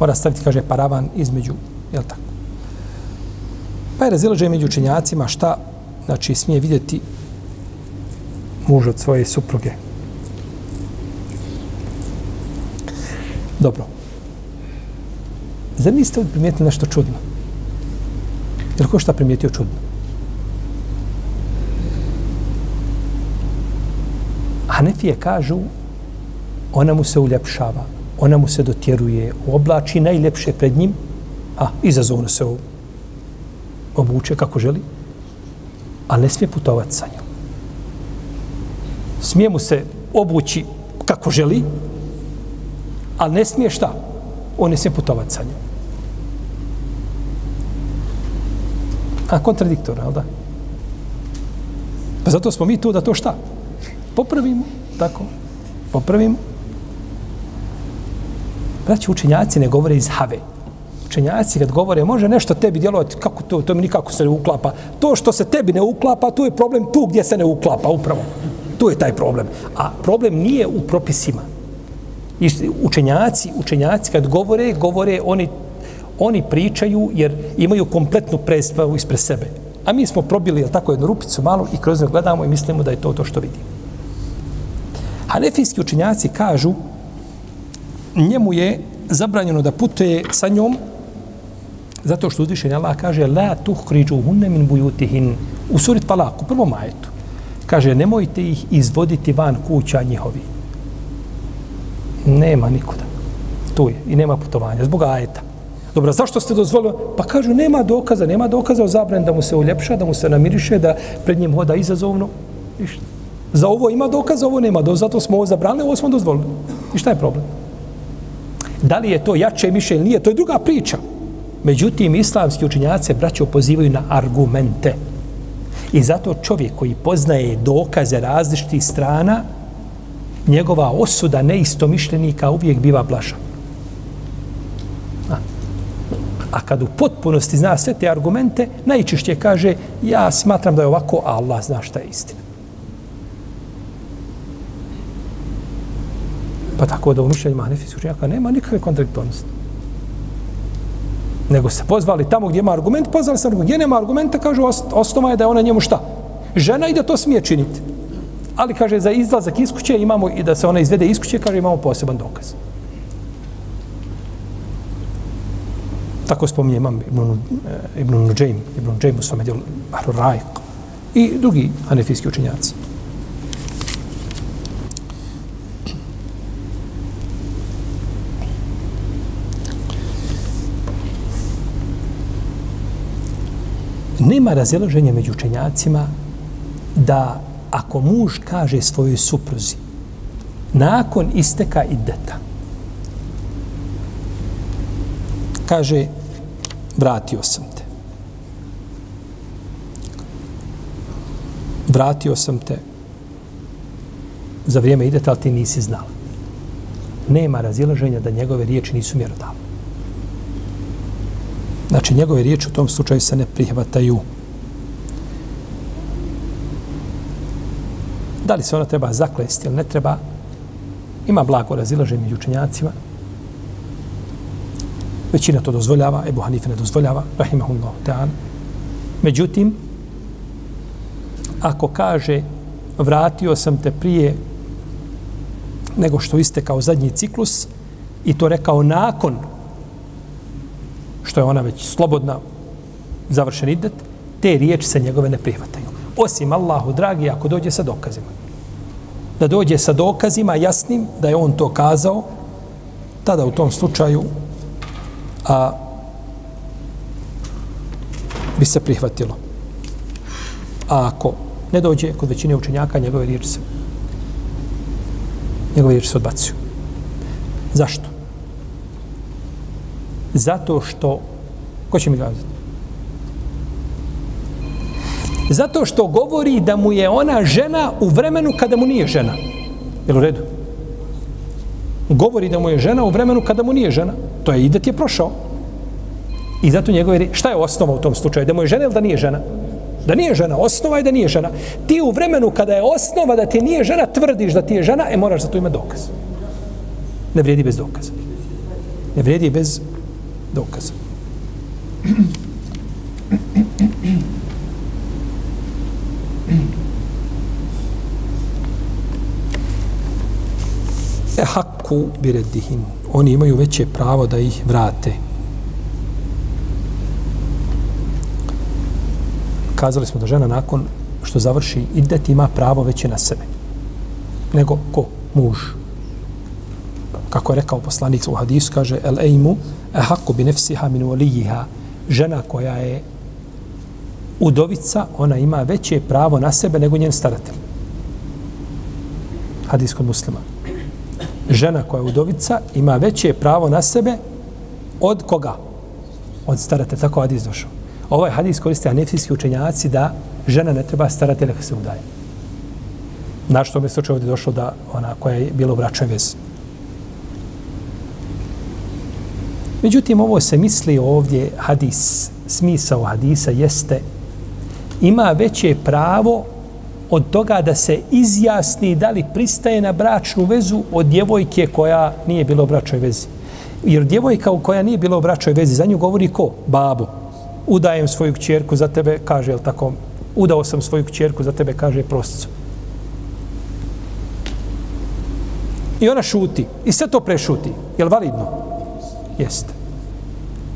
Mora staviti, kaže, paravan između, jel tako? Pa je razilaženje među učenjacima šta znači, smije vidjeti muž od svoje supruge. Dobro. Zar niste primijetili nešto čudno? Jer ko šta primijetio čudno? Hanefije kažu ona mu se uljepšava, ona mu se dotjeruje, oblači najljepše pred njim, a izazovno se obuče kako želi, a ne smije putovati sa njom. Smije mu se obući kako želi, ali ne smije šta? On ne smije putovati sa njom. A kontradiktorno, ali da? Pa zato smo mi tu da to šta? Popravimo, tako, popravimo. Braći učenjaci ne govore iz have učenjaci kad govore, može nešto tebi djelovati, kako to, to mi nikako se ne uklapa. To što se tebi ne uklapa, tu je problem tu gdje se ne uklapa, upravo. Tu je taj problem. A problem nije u propisima. I učenjaci, učenjaci kad govore, govore oni oni pričaju jer imaju kompletnu predstavu ispred sebe. A mi smo probili jel, tako jednu rupicu malu i kroz nju gledamo i mislimo da je to to što vidimo. Hanefijski učenjaci kažu njemu je zabranjeno da putuje sa njom zato što uzvišen Allah kaže la tuhriđu hunne min bujutihin u suri Talak, u prvom majetu. Kaže, nemojte ih izvoditi van kuća njihovi. Nema nikuda. Tu je. I nema putovanja. Zbog ajeta. Dobro, zašto ste dozvolili? Pa kažu, nema dokaza. Nema dokaza o zabran da mu se uljepša, da mu se namiriše, da pred njim hoda izazovno. Ništa. Za ovo ima dokaza, ovo nema. Zato smo ovo zabranili, ovo smo dozvolili. I šta je problem? Da li je to jače mišljenje ili nije, to je druga priča. Međutim, islamski učinjaci braćo pozivaju na argumente. I zato čovjek koji poznaje dokaze različitih strana, njegova osuda neistomišljenika uvijek biva blaža. A. a kad u potpunosti zna sve te argumente, najčešće kaže, ja smatram da je ovako, a Allah zna šta je istina. Pa tako da u mišljenjima Hanefijskih učenjaka nema nikakve kontradiktornosti. Nego se pozvali tamo gdje ima argument, pozvali se. Gdje nema argumenta, kažu, osnova je da je ona njemu šta? Žena i da to smije činiti. Ali, kaže, za izlazak iz kuće imamo i da se ona izvede iz kuće, kaže, imamo poseban dokaz. Tako spominje imam Ibn, eh, Ibn Nujaym, Ibn Nujaym u svome djelu Bahru Rajq i drugi hanefijski učenjaci. Nema razilaženja među učenjacima da ako muž kaže svojoj supruzi nakon isteka ideta kaže vratio sam te. Vratio sam te za vrijeme ideta ali ti nisi znala. Nema razilaženja da njegove riječi nisu mjerodavne. Znači, njegove riječi u tom slučaju se ne prihvataju. Da li se ona treba zaklesti ili ne treba, ima blago razilaženje među učenjacima. Većina to dozvoljava, Ebu Hanife ne dozvoljava, rahimahullah ta'ala. Međutim, ako kaže vratio sam te prije nego što iste kao zadnji ciklus i to rekao nakon što je ona već slobodna, završen idet, te riječi se njegove ne prihvataju. Osim Allahu, dragi, ako dođe sa dokazima. Da dođe sa dokazima jasnim da je on to kazao, tada u tom slučaju a, bi se prihvatilo. A ako ne dođe kod većine učenjaka, njegove riječi se njegove riječi se odbacuju. Zašto? Zato što, ko će mi kazati? Zato što govori da mu je ona žena u vremenu kada mu nije žena. Jel u redu? Govori da mu je žena u vremenu kada mu nije žena. To je i da ti je prošao. I zato njegove, šta je osnova u tom slučaju? Da mu je žena ili da nije žena? Da nije žena. Osnova je da nije žena. Ti u vremenu kada je osnova da ti nije žena, tvrdiš da ti je žena, e moraš za to imati dokaz. Ne vrijedi bez dokaza. Ne vrijedi bez dokaza. E haku biredihin. Oni imaju veće pravo da ih vrate. Kazali smo da žena nakon što završi idet ima pravo veće na sebe. Nego ko? Muž. Kako je rekao poslanik u hadisu, kaže el ejmu ehaku bi nefsiha min valijiha, žena koja je udovica, ona ima veće pravo na sebe nego njen staratelj. Hadis kod muslima. Žena koja je udovica ima veće pravo na sebe od koga? Od staratelja. Tako hadis došao. Ovaj hadis koriste anefijski učenjaci da žena ne treba staratelja kada se udaje. Na što mi se ovdje došlo da ona koja je bila u bračnoj vezi. Međutim, ovo se misli ovdje, hadis, smisao hadisa jeste ima veće pravo od toga da se izjasni da li pristaje na bračnu vezu od djevojke koja nije bila u bračnoj vezi. Jer djevojka u koja nije bila u bračnoj vezi, za nju govori ko? Babo. Udajem svoju kćerku za tebe, kaže, jel tako? Udao sam svoju kćerku za tebe, kaže, prosicu. I ona šuti. I sve to prešuti. Je li validno? Jeste.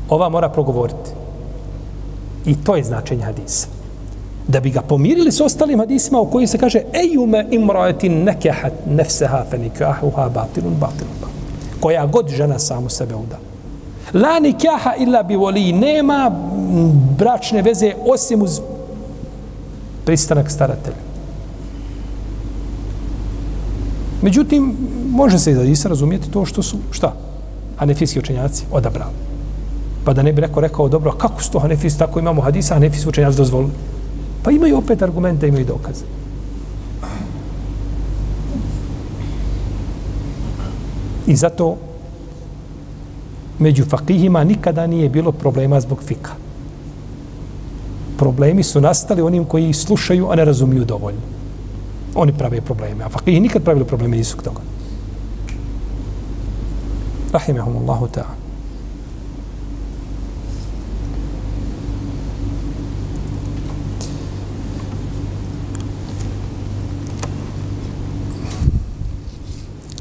Ova mora progovoriti. I to je značenje hadisa. Da bi ga pomirili s ostalim hadisima u kojim se kaže ejume imraetin nekehat nefseha fenikahuha batilun batilun koja god žena samu sebe uda. La nikaha illa bi voli. Nema bračne veze osim uz pristanak staratelja. Međutim, može se i da razumijeti to što su, šta? Hanefijski učenjaci odabrali. Pa da ne bi rekao, rekao, dobro, kako su to Hanefijski, tako imamo hadisa, Hanefijski učenjaci dozvolili. Pa imaju opet argumente, imaju dokaze. I zato među fakihima nikada nije bilo problema zbog fika. Problemi su nastali onim koji slušaju, a ne razumiju dovoljno. Oni prave probleme. A fakihi nikad pravili probleme nisu k toga rahimehumullahu ta'ala.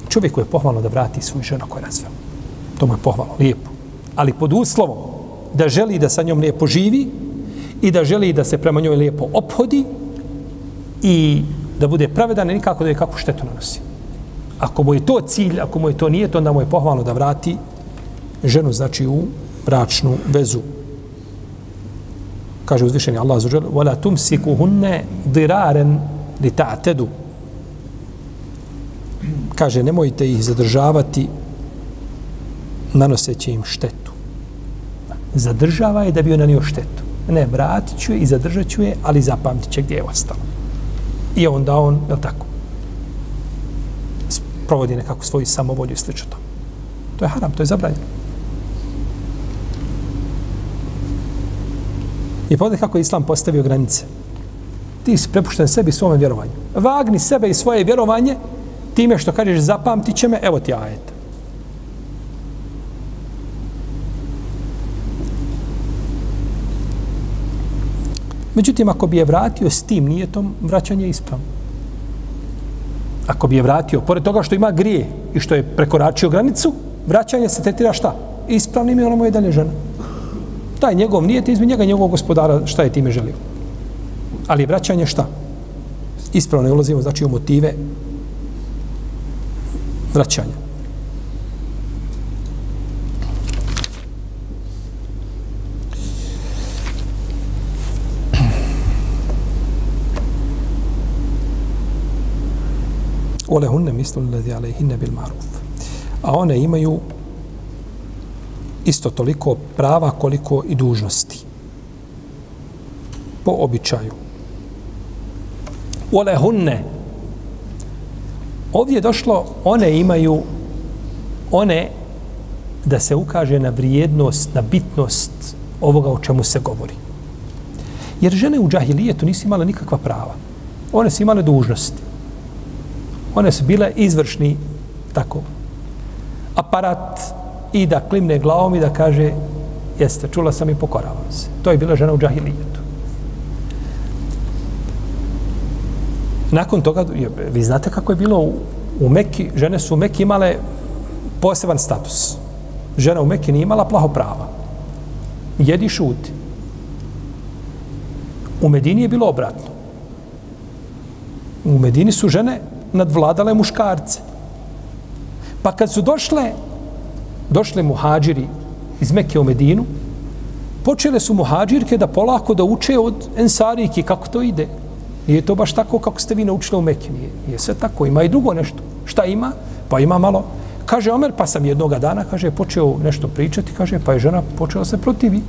Čovjeku je pohvalno da vrati svoju ženu koju je razveo. To mu je pohvalno, lijepo. Ali pod uslovom da želi da sa njom lijepo živi i da želi da se prema njoj lijepo ophodi i da bude pravedan i nikako da je kakvu štetu nanosi Ako mu je to cilj, ako mu je to nije, to onda mu je pohvalno da vrati ženu, znači u bračnu vezu. Kaže uzvišeni Allah za želu, وَلَا تُمْسِكُهُنَّ دِرَارًا لِتَعْتَدُ Kaže, nemojte ih zadržavati nanoseći im štetu. Zadržava je da bi ona nanio štetu. Ne, vratit ću je i zadržat ću je, ali zapamtit će gdje je ostalo. I onda on, je tako, provodi nekako svoju samovolju i slično to. To je haram, to je zabranjeno. I pa pogledaj kako je Islam postavio granice. Ti si prepušten sebi svome vjerovanju. Vagni sebe i svoje vjerovanje time što kažeš zapamtit će me, evo ti ajet. Međutim, ako bi je vratio s tim nijetom, vraćanje je ispravno. Ako bi je vratio, pored toga što ima grije i što je prekoračio granicu, vraćanje se tretira šta? Ispravnim i ono mu je dalje žena. Taj njegov nijet izme njega njegovog gospodara šta je time želio. Ali vraćanje šta? Ispravno je ulazimo, znači u motive vraćanja. Olehunne mislu lezi alejhinne bil maruf. A one imaju isto toliko prava koliko i dužnosti. Po običaju. Olehunne. Ovdje je došlo, one imaju, one da se ukaže na vrijednost, na bitnost ovoga o čemu se govori. Jer žene u džahilijetu nisu imale nikakva prava. One su imale dužnosti one su bile izvršni tako aparat i da klimne glavom i da kaže jeste, čula sam i pokoravam se. To je bila žena u džahilijetu. Nakon toga, vi znate kako je bilo u, u Meki, žene su u Meki imale poseban status. Žena u Meki nije imala plaho prava. Jedi šuti. U Medini je bilo obratno. U Medini su žene nadvladale muškarce. Pa kad su došle, došle muhađiri iz Mekke u Medinu, počele su muhađirke da polako da uče od ensarike kako to ide. Nije to baš tako kako ste vi naučili u Mekke. Nije, nije sve tako. Ima i drugo nešto. Šta ima? Pa ima malo. Kaže Omer, pa sam jednoga dana, kaže, počeo nešto pričati, kaže, pa je žena počela se protivi.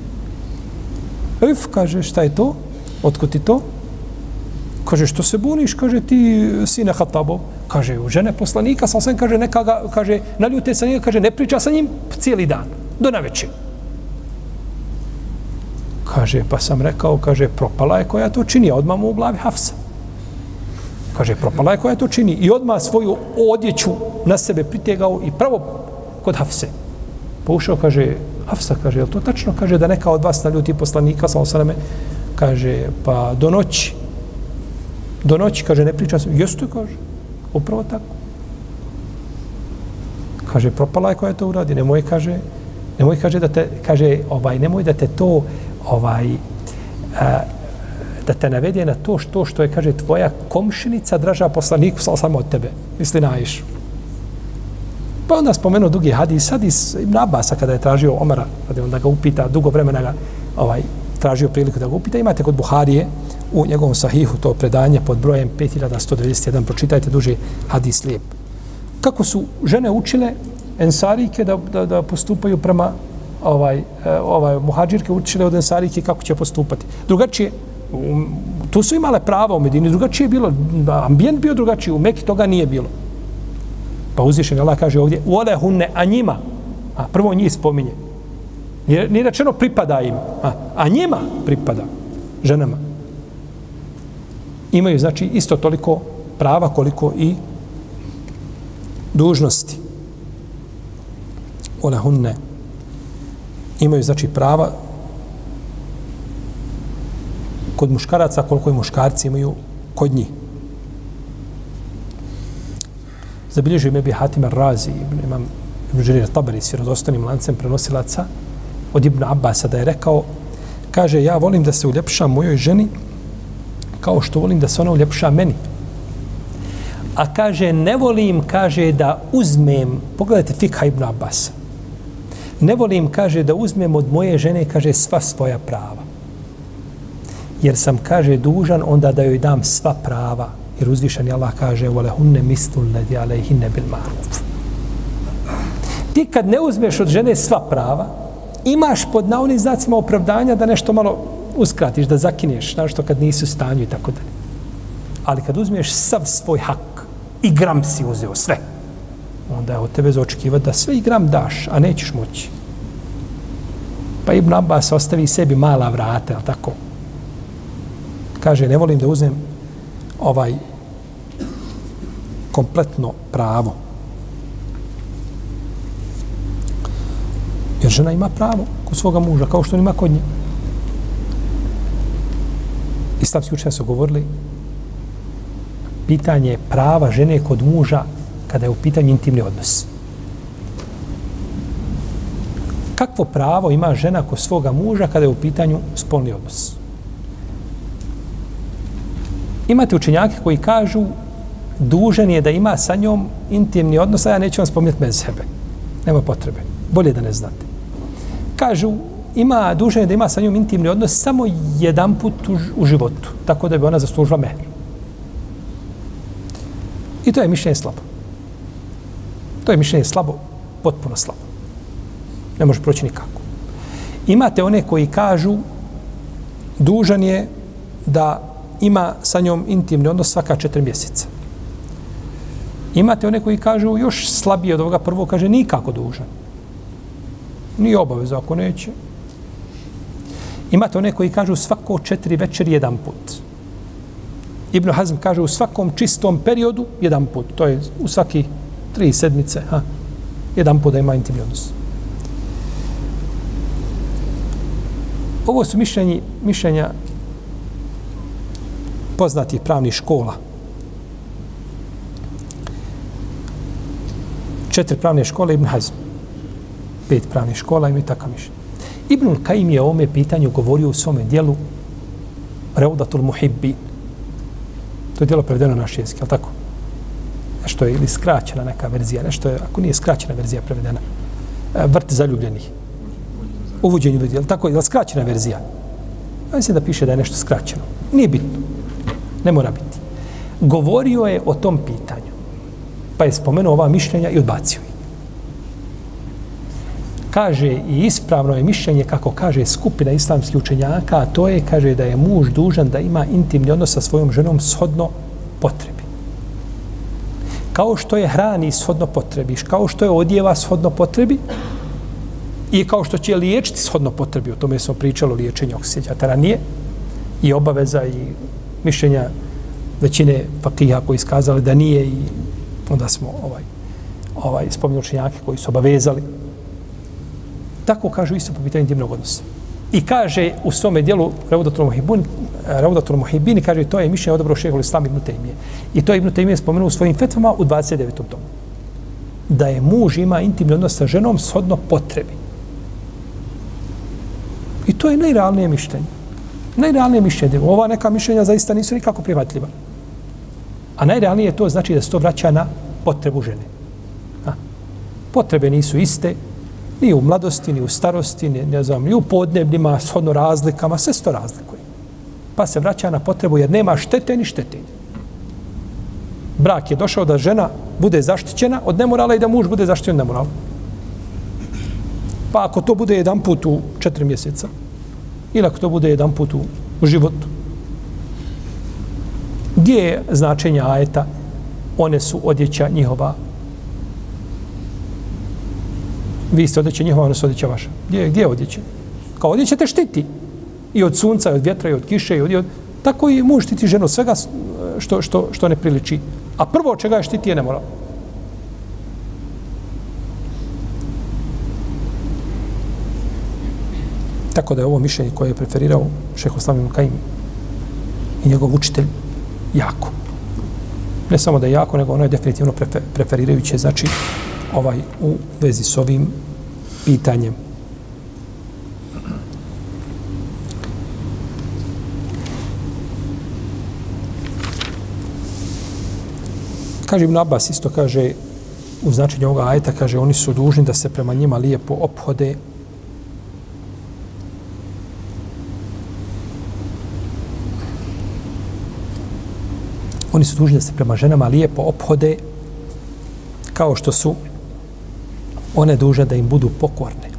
Uf, kaže, šta je to? Otko ti to? Kaže, što se buniš? Kaže, ti sine Hatabo. Kaže, u žene poslanika, sam sam kaže, neka ga, kaže, naljute sa njega, kaže, ne priča sa njim cijeli dan. do naveče. Kaže, pa sam rekao, kaže, propala je koja to čini, odmah mu u glavi Hafsa. Kaže, propala je koja to čini i odmah svoju odjeću na sebe pritegao i pravo kod Hafse. Pa ušao, kaže, Hafsa, kaže, je to tačno? Kaže, da neka od vas naljuti poslanika, sa osaname, kaže, pa do noći, do noći, kaže, ne priča se, jeste, kaže, upravo tako. Kaže, propala je koja to uradi, nemoj, kaže, nemoj, kaže, da te, kaže, ovaj, nemoj da te to, ovaj, a, da te navede na to što što je, kaže, tvoja komšinica draža poslaniku, sal samo od tebe, misli na Aishu. Pa onda spomenu dugi hadis, hadis Ibn Abasa kada je tražio Omara, kada onda ga upita, dugo vremena ga ovaj, tražio priliku da ga upita, imate kod Buharije u njegovom sahihu to predanje pod brojem 5191, pročitajte duže hadis lijep. Kako su žene učile ensarike da, da, da postupaju prema ovaj, e, ovaj muhađirke učile od ensarike kako će postupati. Drugačije, um, tu su imale prava u Medini, drugačije je bilo, ambijent bio drugačiji, u Meki toga nije bilo. Pa uzvišen Allah kaže ovdje, ode hunne, a njima, a prvo njih spominje, Nije, nije rečeno pripada im, a, a njima pripada, ženama. Imaju, znači, isto toliko prava koliko i dužnosti. One hunne imaju, znači, prava kod muškaraca koliko i muškarci imaju kod njih. Zabilježio me bi Hatim Razi, imam Ibn Žerir Tabari s vjerozostanim lancem prenosilaca, od Ibn Abbasa da je rekao, kaže, ja volim da se uljepšam mojoj ženi kao što volim da se ona uljepša meni. A kaže, ne volim, kaže, da uzmem, pogledajte Fikha Ibn Abbas, ne volim, kaže, da uzmem od moje žene, kaže, sva svoja prava. Jer sam, kaže, dužan onda da joj dam sva prava. Jer uzvišan je Allah kaže, vole hunne mistul ledi alejhinne bil maruf. Ti kad ne uzmeš od žene sva prava, imaš pod naonim znacima opravdanja da nešto malo uskratiš, da zakineš, znaš što kad nisi u stanju i tako dalje. Ali kad uzmeš sav svoj hak i gram si uzeo sve, onda je od tebe zaočekivati da sve i gram daš, a nećeš moći. Pa Ibn Abbas ostavi sebi mala vrata, ali tako? Kaže, ne volim da uzmem ovaj kompletno pravo. Jer žena ima pravo kod svoga muža, kao što on ima kod nje. Islamski učenja su govorili pitanje prava žene kod muža kada je u pitanju intimni odnos. Kakvo pravo ima žena kod svoga muža kada je u pitanju spolni odnos? Imate učenjake koji kažu dužan je da ima sa njom intimni odnos, a ja neću vam spominjati mezhebe. sebe. Nema potrebe. Bolje da ne znate kažu, ima dužanje da ima sa njom intimni odnos samo jedan put u, u životu, tako da bi ona zaslužila mehr. I to je mišljenje slabo. To je mišljenje slabo, potpuno slabo. Ne može proći nikako. Imate one koji kažu dužan je da ima sa njom intimni odnos svaka četiri mjeseca. Imate one koji kažu još slabije od ovoga prvo, kaže nikako dužan. Nije obaveza ako neće. Imate one koji kažu svako četiri večeri jedan put. Ibn Hazm kaže u svakom čistom periodu jedan put. To je u svaki tri sedmice. Ha? Jedan put da ima intimni odnos. Ovo su mišljenji, mišljenja poznatih pravnih škola. Četiri pravne škole Ibn Hazm pet pravnih škola imaju takav mišljenje. Ibnul Kajim je o ome pitanju govorio u svome dijelu Reudatul Muhibbi. To je dijelo prevedeno na naš jezik, je li tako? Nešto je ili skraćena neka verzija, nešto je, ako nije skraćena verzija prevedena, e, vrt zaljubljenih. Uvođenje ljudi, je li tako? Je li skraćena verzija? Ja mislim da piše da je nešto skraćeno. Nije bitno. Ne mora biti. Govorio je o tom pitanju. Pa je spomenuo ova mišljenja i odbacio kaže i ispravno je mišljenje kako kaže skupina islamskih učenjaka, a to je, kaže, da je muž dužan da ima intimni odnos sa svojom ženom shodno potrebi. Kao što je hrani shodno potrebi, kao što je odjeva shodno potrebi, I kao što će liječiti shodno potrebi, o tome smo pričali o liječenju oksjećatara, nije i obaveza i mišljenja većine fakija koji iskazali da nije i onda smo ovaj, ovaj, spominjali učenjake koji su obavezali. Tako kažu isto po pitanju intimnog odnosa. I kaže u svome dijelu Raudatul Muhibun, Raudatul Muhibini, kaže to je mišljenje odabrao šehol Islam ibn Taymije. I to je ibn Taymije spomenuo u svojim fetvama u 29. tomu. Da je muž ima intimni odnos sa ženom shodno potrebi. I to je najrealnije mišljenje. Najrealnije mišljenje. Ova neka mišljenja zaista nisu nikako prihvatljiva. A najrealnije to znači da se to vraća na potrebu žene. A? Potrebe nisu iste, ni u mladosti, ni u starosti, ni, ne znam, ni u podnebljima, shodno razlikama, sve se to razlikuje. Pa se vraća na potrebu jer nema štete ni štetenja. Brak je došao da žena bude zaštićena od nemorala i da muž bude zaštićen od nemorala. Pa ako to bude jedan put u četiri mjeseca, ili ako to bude jedan put u, u životu, gdje je značenje ajeta? One su odjeća njihova. Vi ste odjeća njihova, ono su odjeća vaša. Gdje, gdje je odjeća? Kao odjeća te štiti. I od sunca, i od vjetra, i od kiše, i od... I od tako i muž štiti ženu svega eh, što, što, što ne priliči. A prvo čega je štiti je ne mora. Tako da je ovo mišljenje koje je preferirao šeho Slavim Kajim i njegov učitelj jako. Ne samo da je jako, nego ono je definitivno preferirajuće, znači ovaj u vezi s ovim pitanjem. Kaže Ibn Abbas isto kaže u značenju ovoga ajeta, kaže oni su dužni da se prema njima lijepo ophode oni su dužni da se prema ženama lijepo ophode kao što su one duže da im budu pokorne.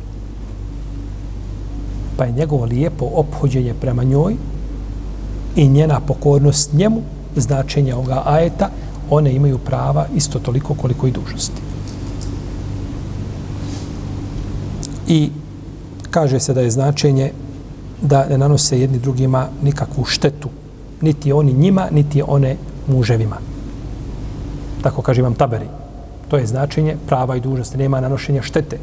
Pa je njegovo lijepo ophođenje prema njoj i njena pokornost njemu značenje ovoga ajeta, one imaju prava isto toliko koliko i dužnosti. I kaže se da je značenje da ne nanose jedni drugima nikakvu štetu, niti oni njima, niti one muževima. Tako kaže vam taberi. To je značenje prava i dužnosti. Nema nanošenja štete.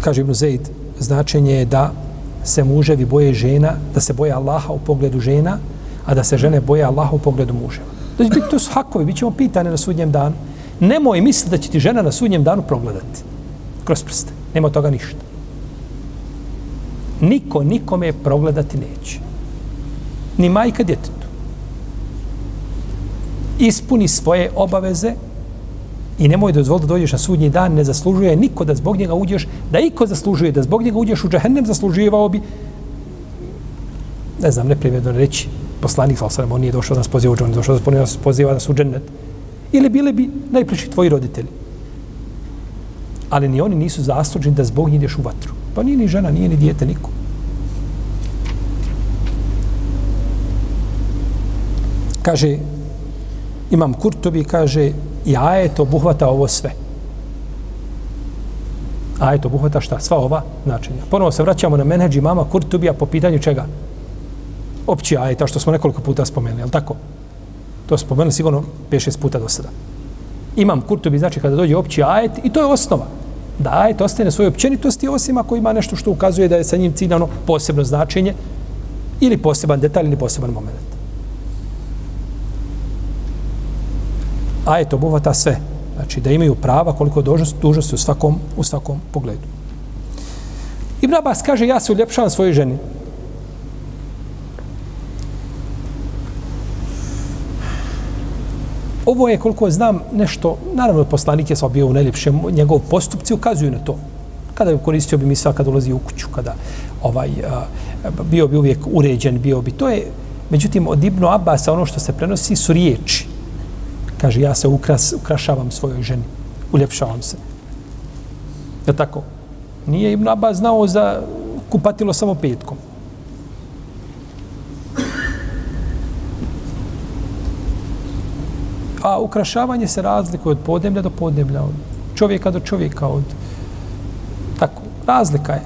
Kaže Ibn Zaid, značenje je da se muževi boje žena, da se boje Allaha u pogledu žena, a da se žene boje Allaha u pogledu muževa. To, će biti to su hakovi, bit ćemo pitane na sudnjem danu. Nemoj misliti da će ti žena na sudnjem danu progledati. Kroz prste. Nema toga ništa niko nikome progledati neće. Ni majka djetetu. Ispuni svoje obaveze i nemoj dozvoliti da dođeš na sudnji dan, ne zaslužuje niko da zbog njega uđeš, da iko zaslužuje da zbog njega uđeš u džahennem, zasluživao bi, ne znam, neprimjedno reći, poslanik, ali sam, on nije došao da nas poziva u džahennem, došao da nas poziva da nas u džennet. Ili bile bi najpreći tvoji roditelji. Ali ni oni nisu zasluženi da zbog njih ideš u vatru. Pa nije ni žena, nije ni dijete, niko. Kaže, imam Kurtobi, kaže, i ajet obuhvata ovo sve. Ajet obuhvata šta? Sva ova načinja. Ponovo se vraćamo na menheđ mama Kurtobija po pitanju čega? Opći ajeta, što smo nekoliko puta spomenuli, je tako? To spomenuli sigurno 5-6 puta do sada. Imam Kurtobi, znači kada dođe opći ajet, i to je osnova da ajet ostane svoje općenitosti osim ako ima nešto što ukazuje da je sa njim ciljano posebno značenje ili poseban detalj ili poseban moment. Ajet obuhvata sve. Znači da imaju prava koliko dužnosti, dužnosti u svakom, u svakom pogledu. Ibn Abbas kaže ja se uljepšavam svojoj ženi. Ovo je, koliko znam, nešto, naravno, poslanik je sva bio u najljepšem, njegov postupci ukazuju na to. Kada bi koristio bi misla kada ulazi u kuću, kada ovaj, a, bio bi uvijek uređen, bio bi. To je, međutim, od Ibnu Abasa ono što se prenosi su riječi. Kaže, ja se ukras, ukrašavam svojoj ženi, uljepšavam se. Je tako? Nije Ibn Abbas znao za kupatilo samo petkom. A ukrašavanje se razlikuje od podneblja do podneblja, od čovjeka do čovjeka, od tako, razlika je.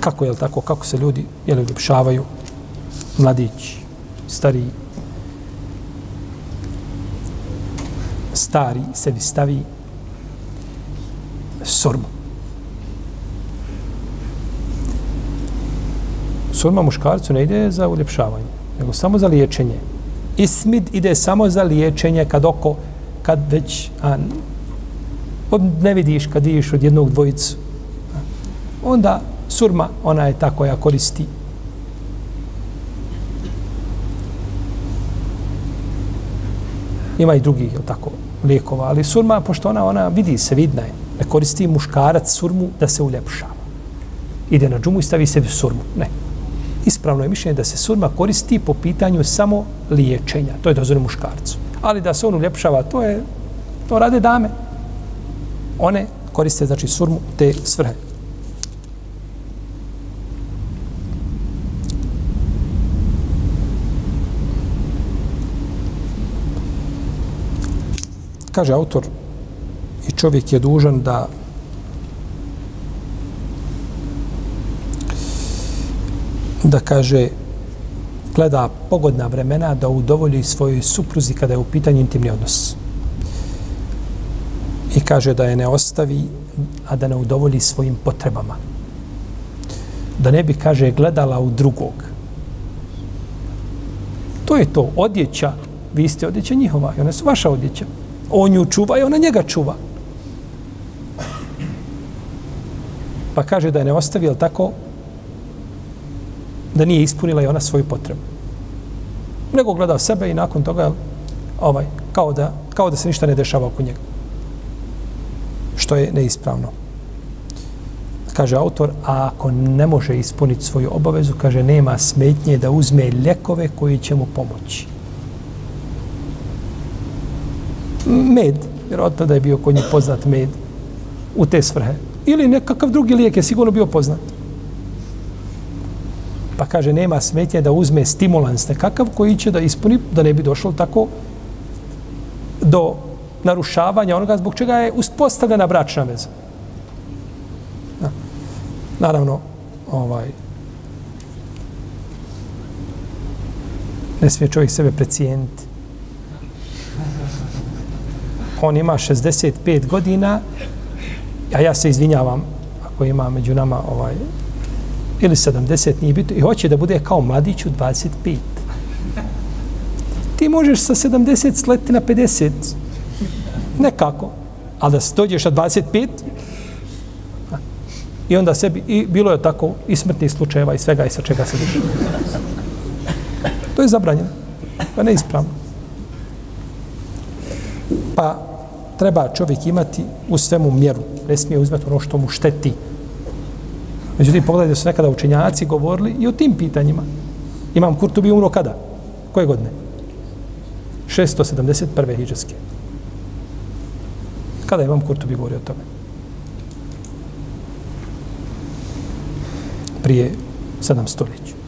Kako je tako, kako se ljudi je li uljepšavaju, mladići, stariji, stari sebi stavi surmu. Surma muškarcu ne ide za uljepšavanje, nego samo za liječenje. Ismid ide samo za liječenje kad oko, kad već a, ne vidiš, kad vidiš od jednog dvojicu. Onda surma, ona je ta koja koristi ima i drugih, jel tako, lijekova, ali surma, pošto ona, ona vidi se, vidna je, ne koristi muškarac surmu da se uljepšava. Ide na džumu i stavi sebi surmu. Ne. Ispravno je mišljenje da se surma koristi po pitanju samo liječenja. To je dozvoljeno muškarcu. Ali da se on uljepšava, to je, to rade dame. One koriste, znači, surmu te svrhe. Kaže autor i čovjek je dužan da da kaže gleda pogodna vremena da udovolji svojoj supruzi kada je u pitanju intimni odnos. I kaže da je ne ostavi, a da ne udovolji svojim potrebama. Da ne bi, kaže, gledala u drugog. To je to, odjeća, vi ste odjeća njihova i one su vaša odjeća on ju čuva i ona njega čuva. Pa kaže da je ne ostavi, jel tako, da nije ispunila i ona svoju potrebu. Nego gleda sebe i nakon toga, ovaj, kao da, kao da se ništa ne dešava oko njega. Što je neispravno. Kaže autor, a ako ne može ispuniti svoju obavezu, kaže, nema smetnje da uzme ljekove koji će mu pomoći. Med, vjerojatno da je bio kod njih poznat med u te svrhe. Ili nekakav drugi lijek je sigurno bio poznat. Pa kaže, nema smetnje da uzme stimulans nekakav koji će da ispuni, da ne bi došlo tako do narušavanja onoga zbog čega je uspostavljena bračna veza. Na. Naravno, ovaj, ne smije čovjek sebe precijeniti on ima 65 godina, a ja se izvinjavam ako ima među nama ovaj, ili 70, nije bitno, i hoće da bude kao mladić u 25. Ti možeš sa 70 sleti na 50. Nekako. Ali da se dođeš na 25, i onda sebi, i bilo je tako i smrtnih slučajeva i svega i sa čega se drži. To je zabranjeno. Pa neispravno. Pa treba čovjek imati u svemu mjeru. Ne smije uzmeti ono što mu šteti. Međutim, pogledajte su nekada učenjaci govorili i o tim pitanjima. Imam Kurtubi umro kada? Koje godine? 671. hiđarske. Kada imam Kurtubi govorio o tome? Prije 7 stoljeća.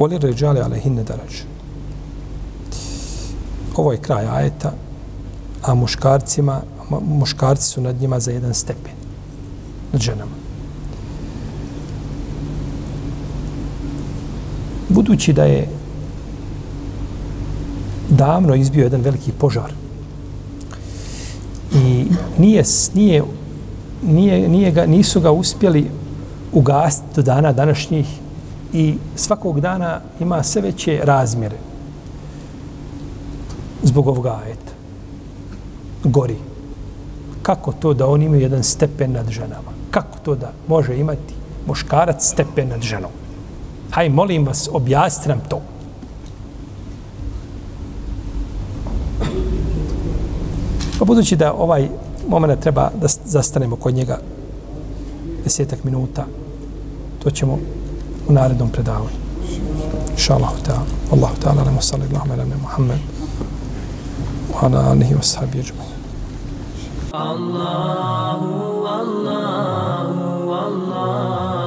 Oli ređali alehinne darađ. Ovo je kraj ajeta, a muškarcima, muškarci su nad njima za jedan stepen. Nad ženama. Budući da je davno izbio jedan veliki požar i nije, nije, nije, nije ga, nisu ga uspjeli ugasiti do dana današnjih i svakog dana ima sve veće razmjere zbog ovoga ajeta. Gori. Kako to da on ima jedan stepen nad ženama? Kako to da može imati muškarac stepen nad ženom? Haj, molim vas, objasnite nam to. Pa budući da ovaj moment treba da zastanemo kod njega desetak minuta, to ćemo u narednom predavanju. Inša Allah ta'ala. Allahu ta'ala, nama salli Allahuma ala Muhammed wa ala alihi wa sahabi ajma'in. Allahu, Allahu, Allahu.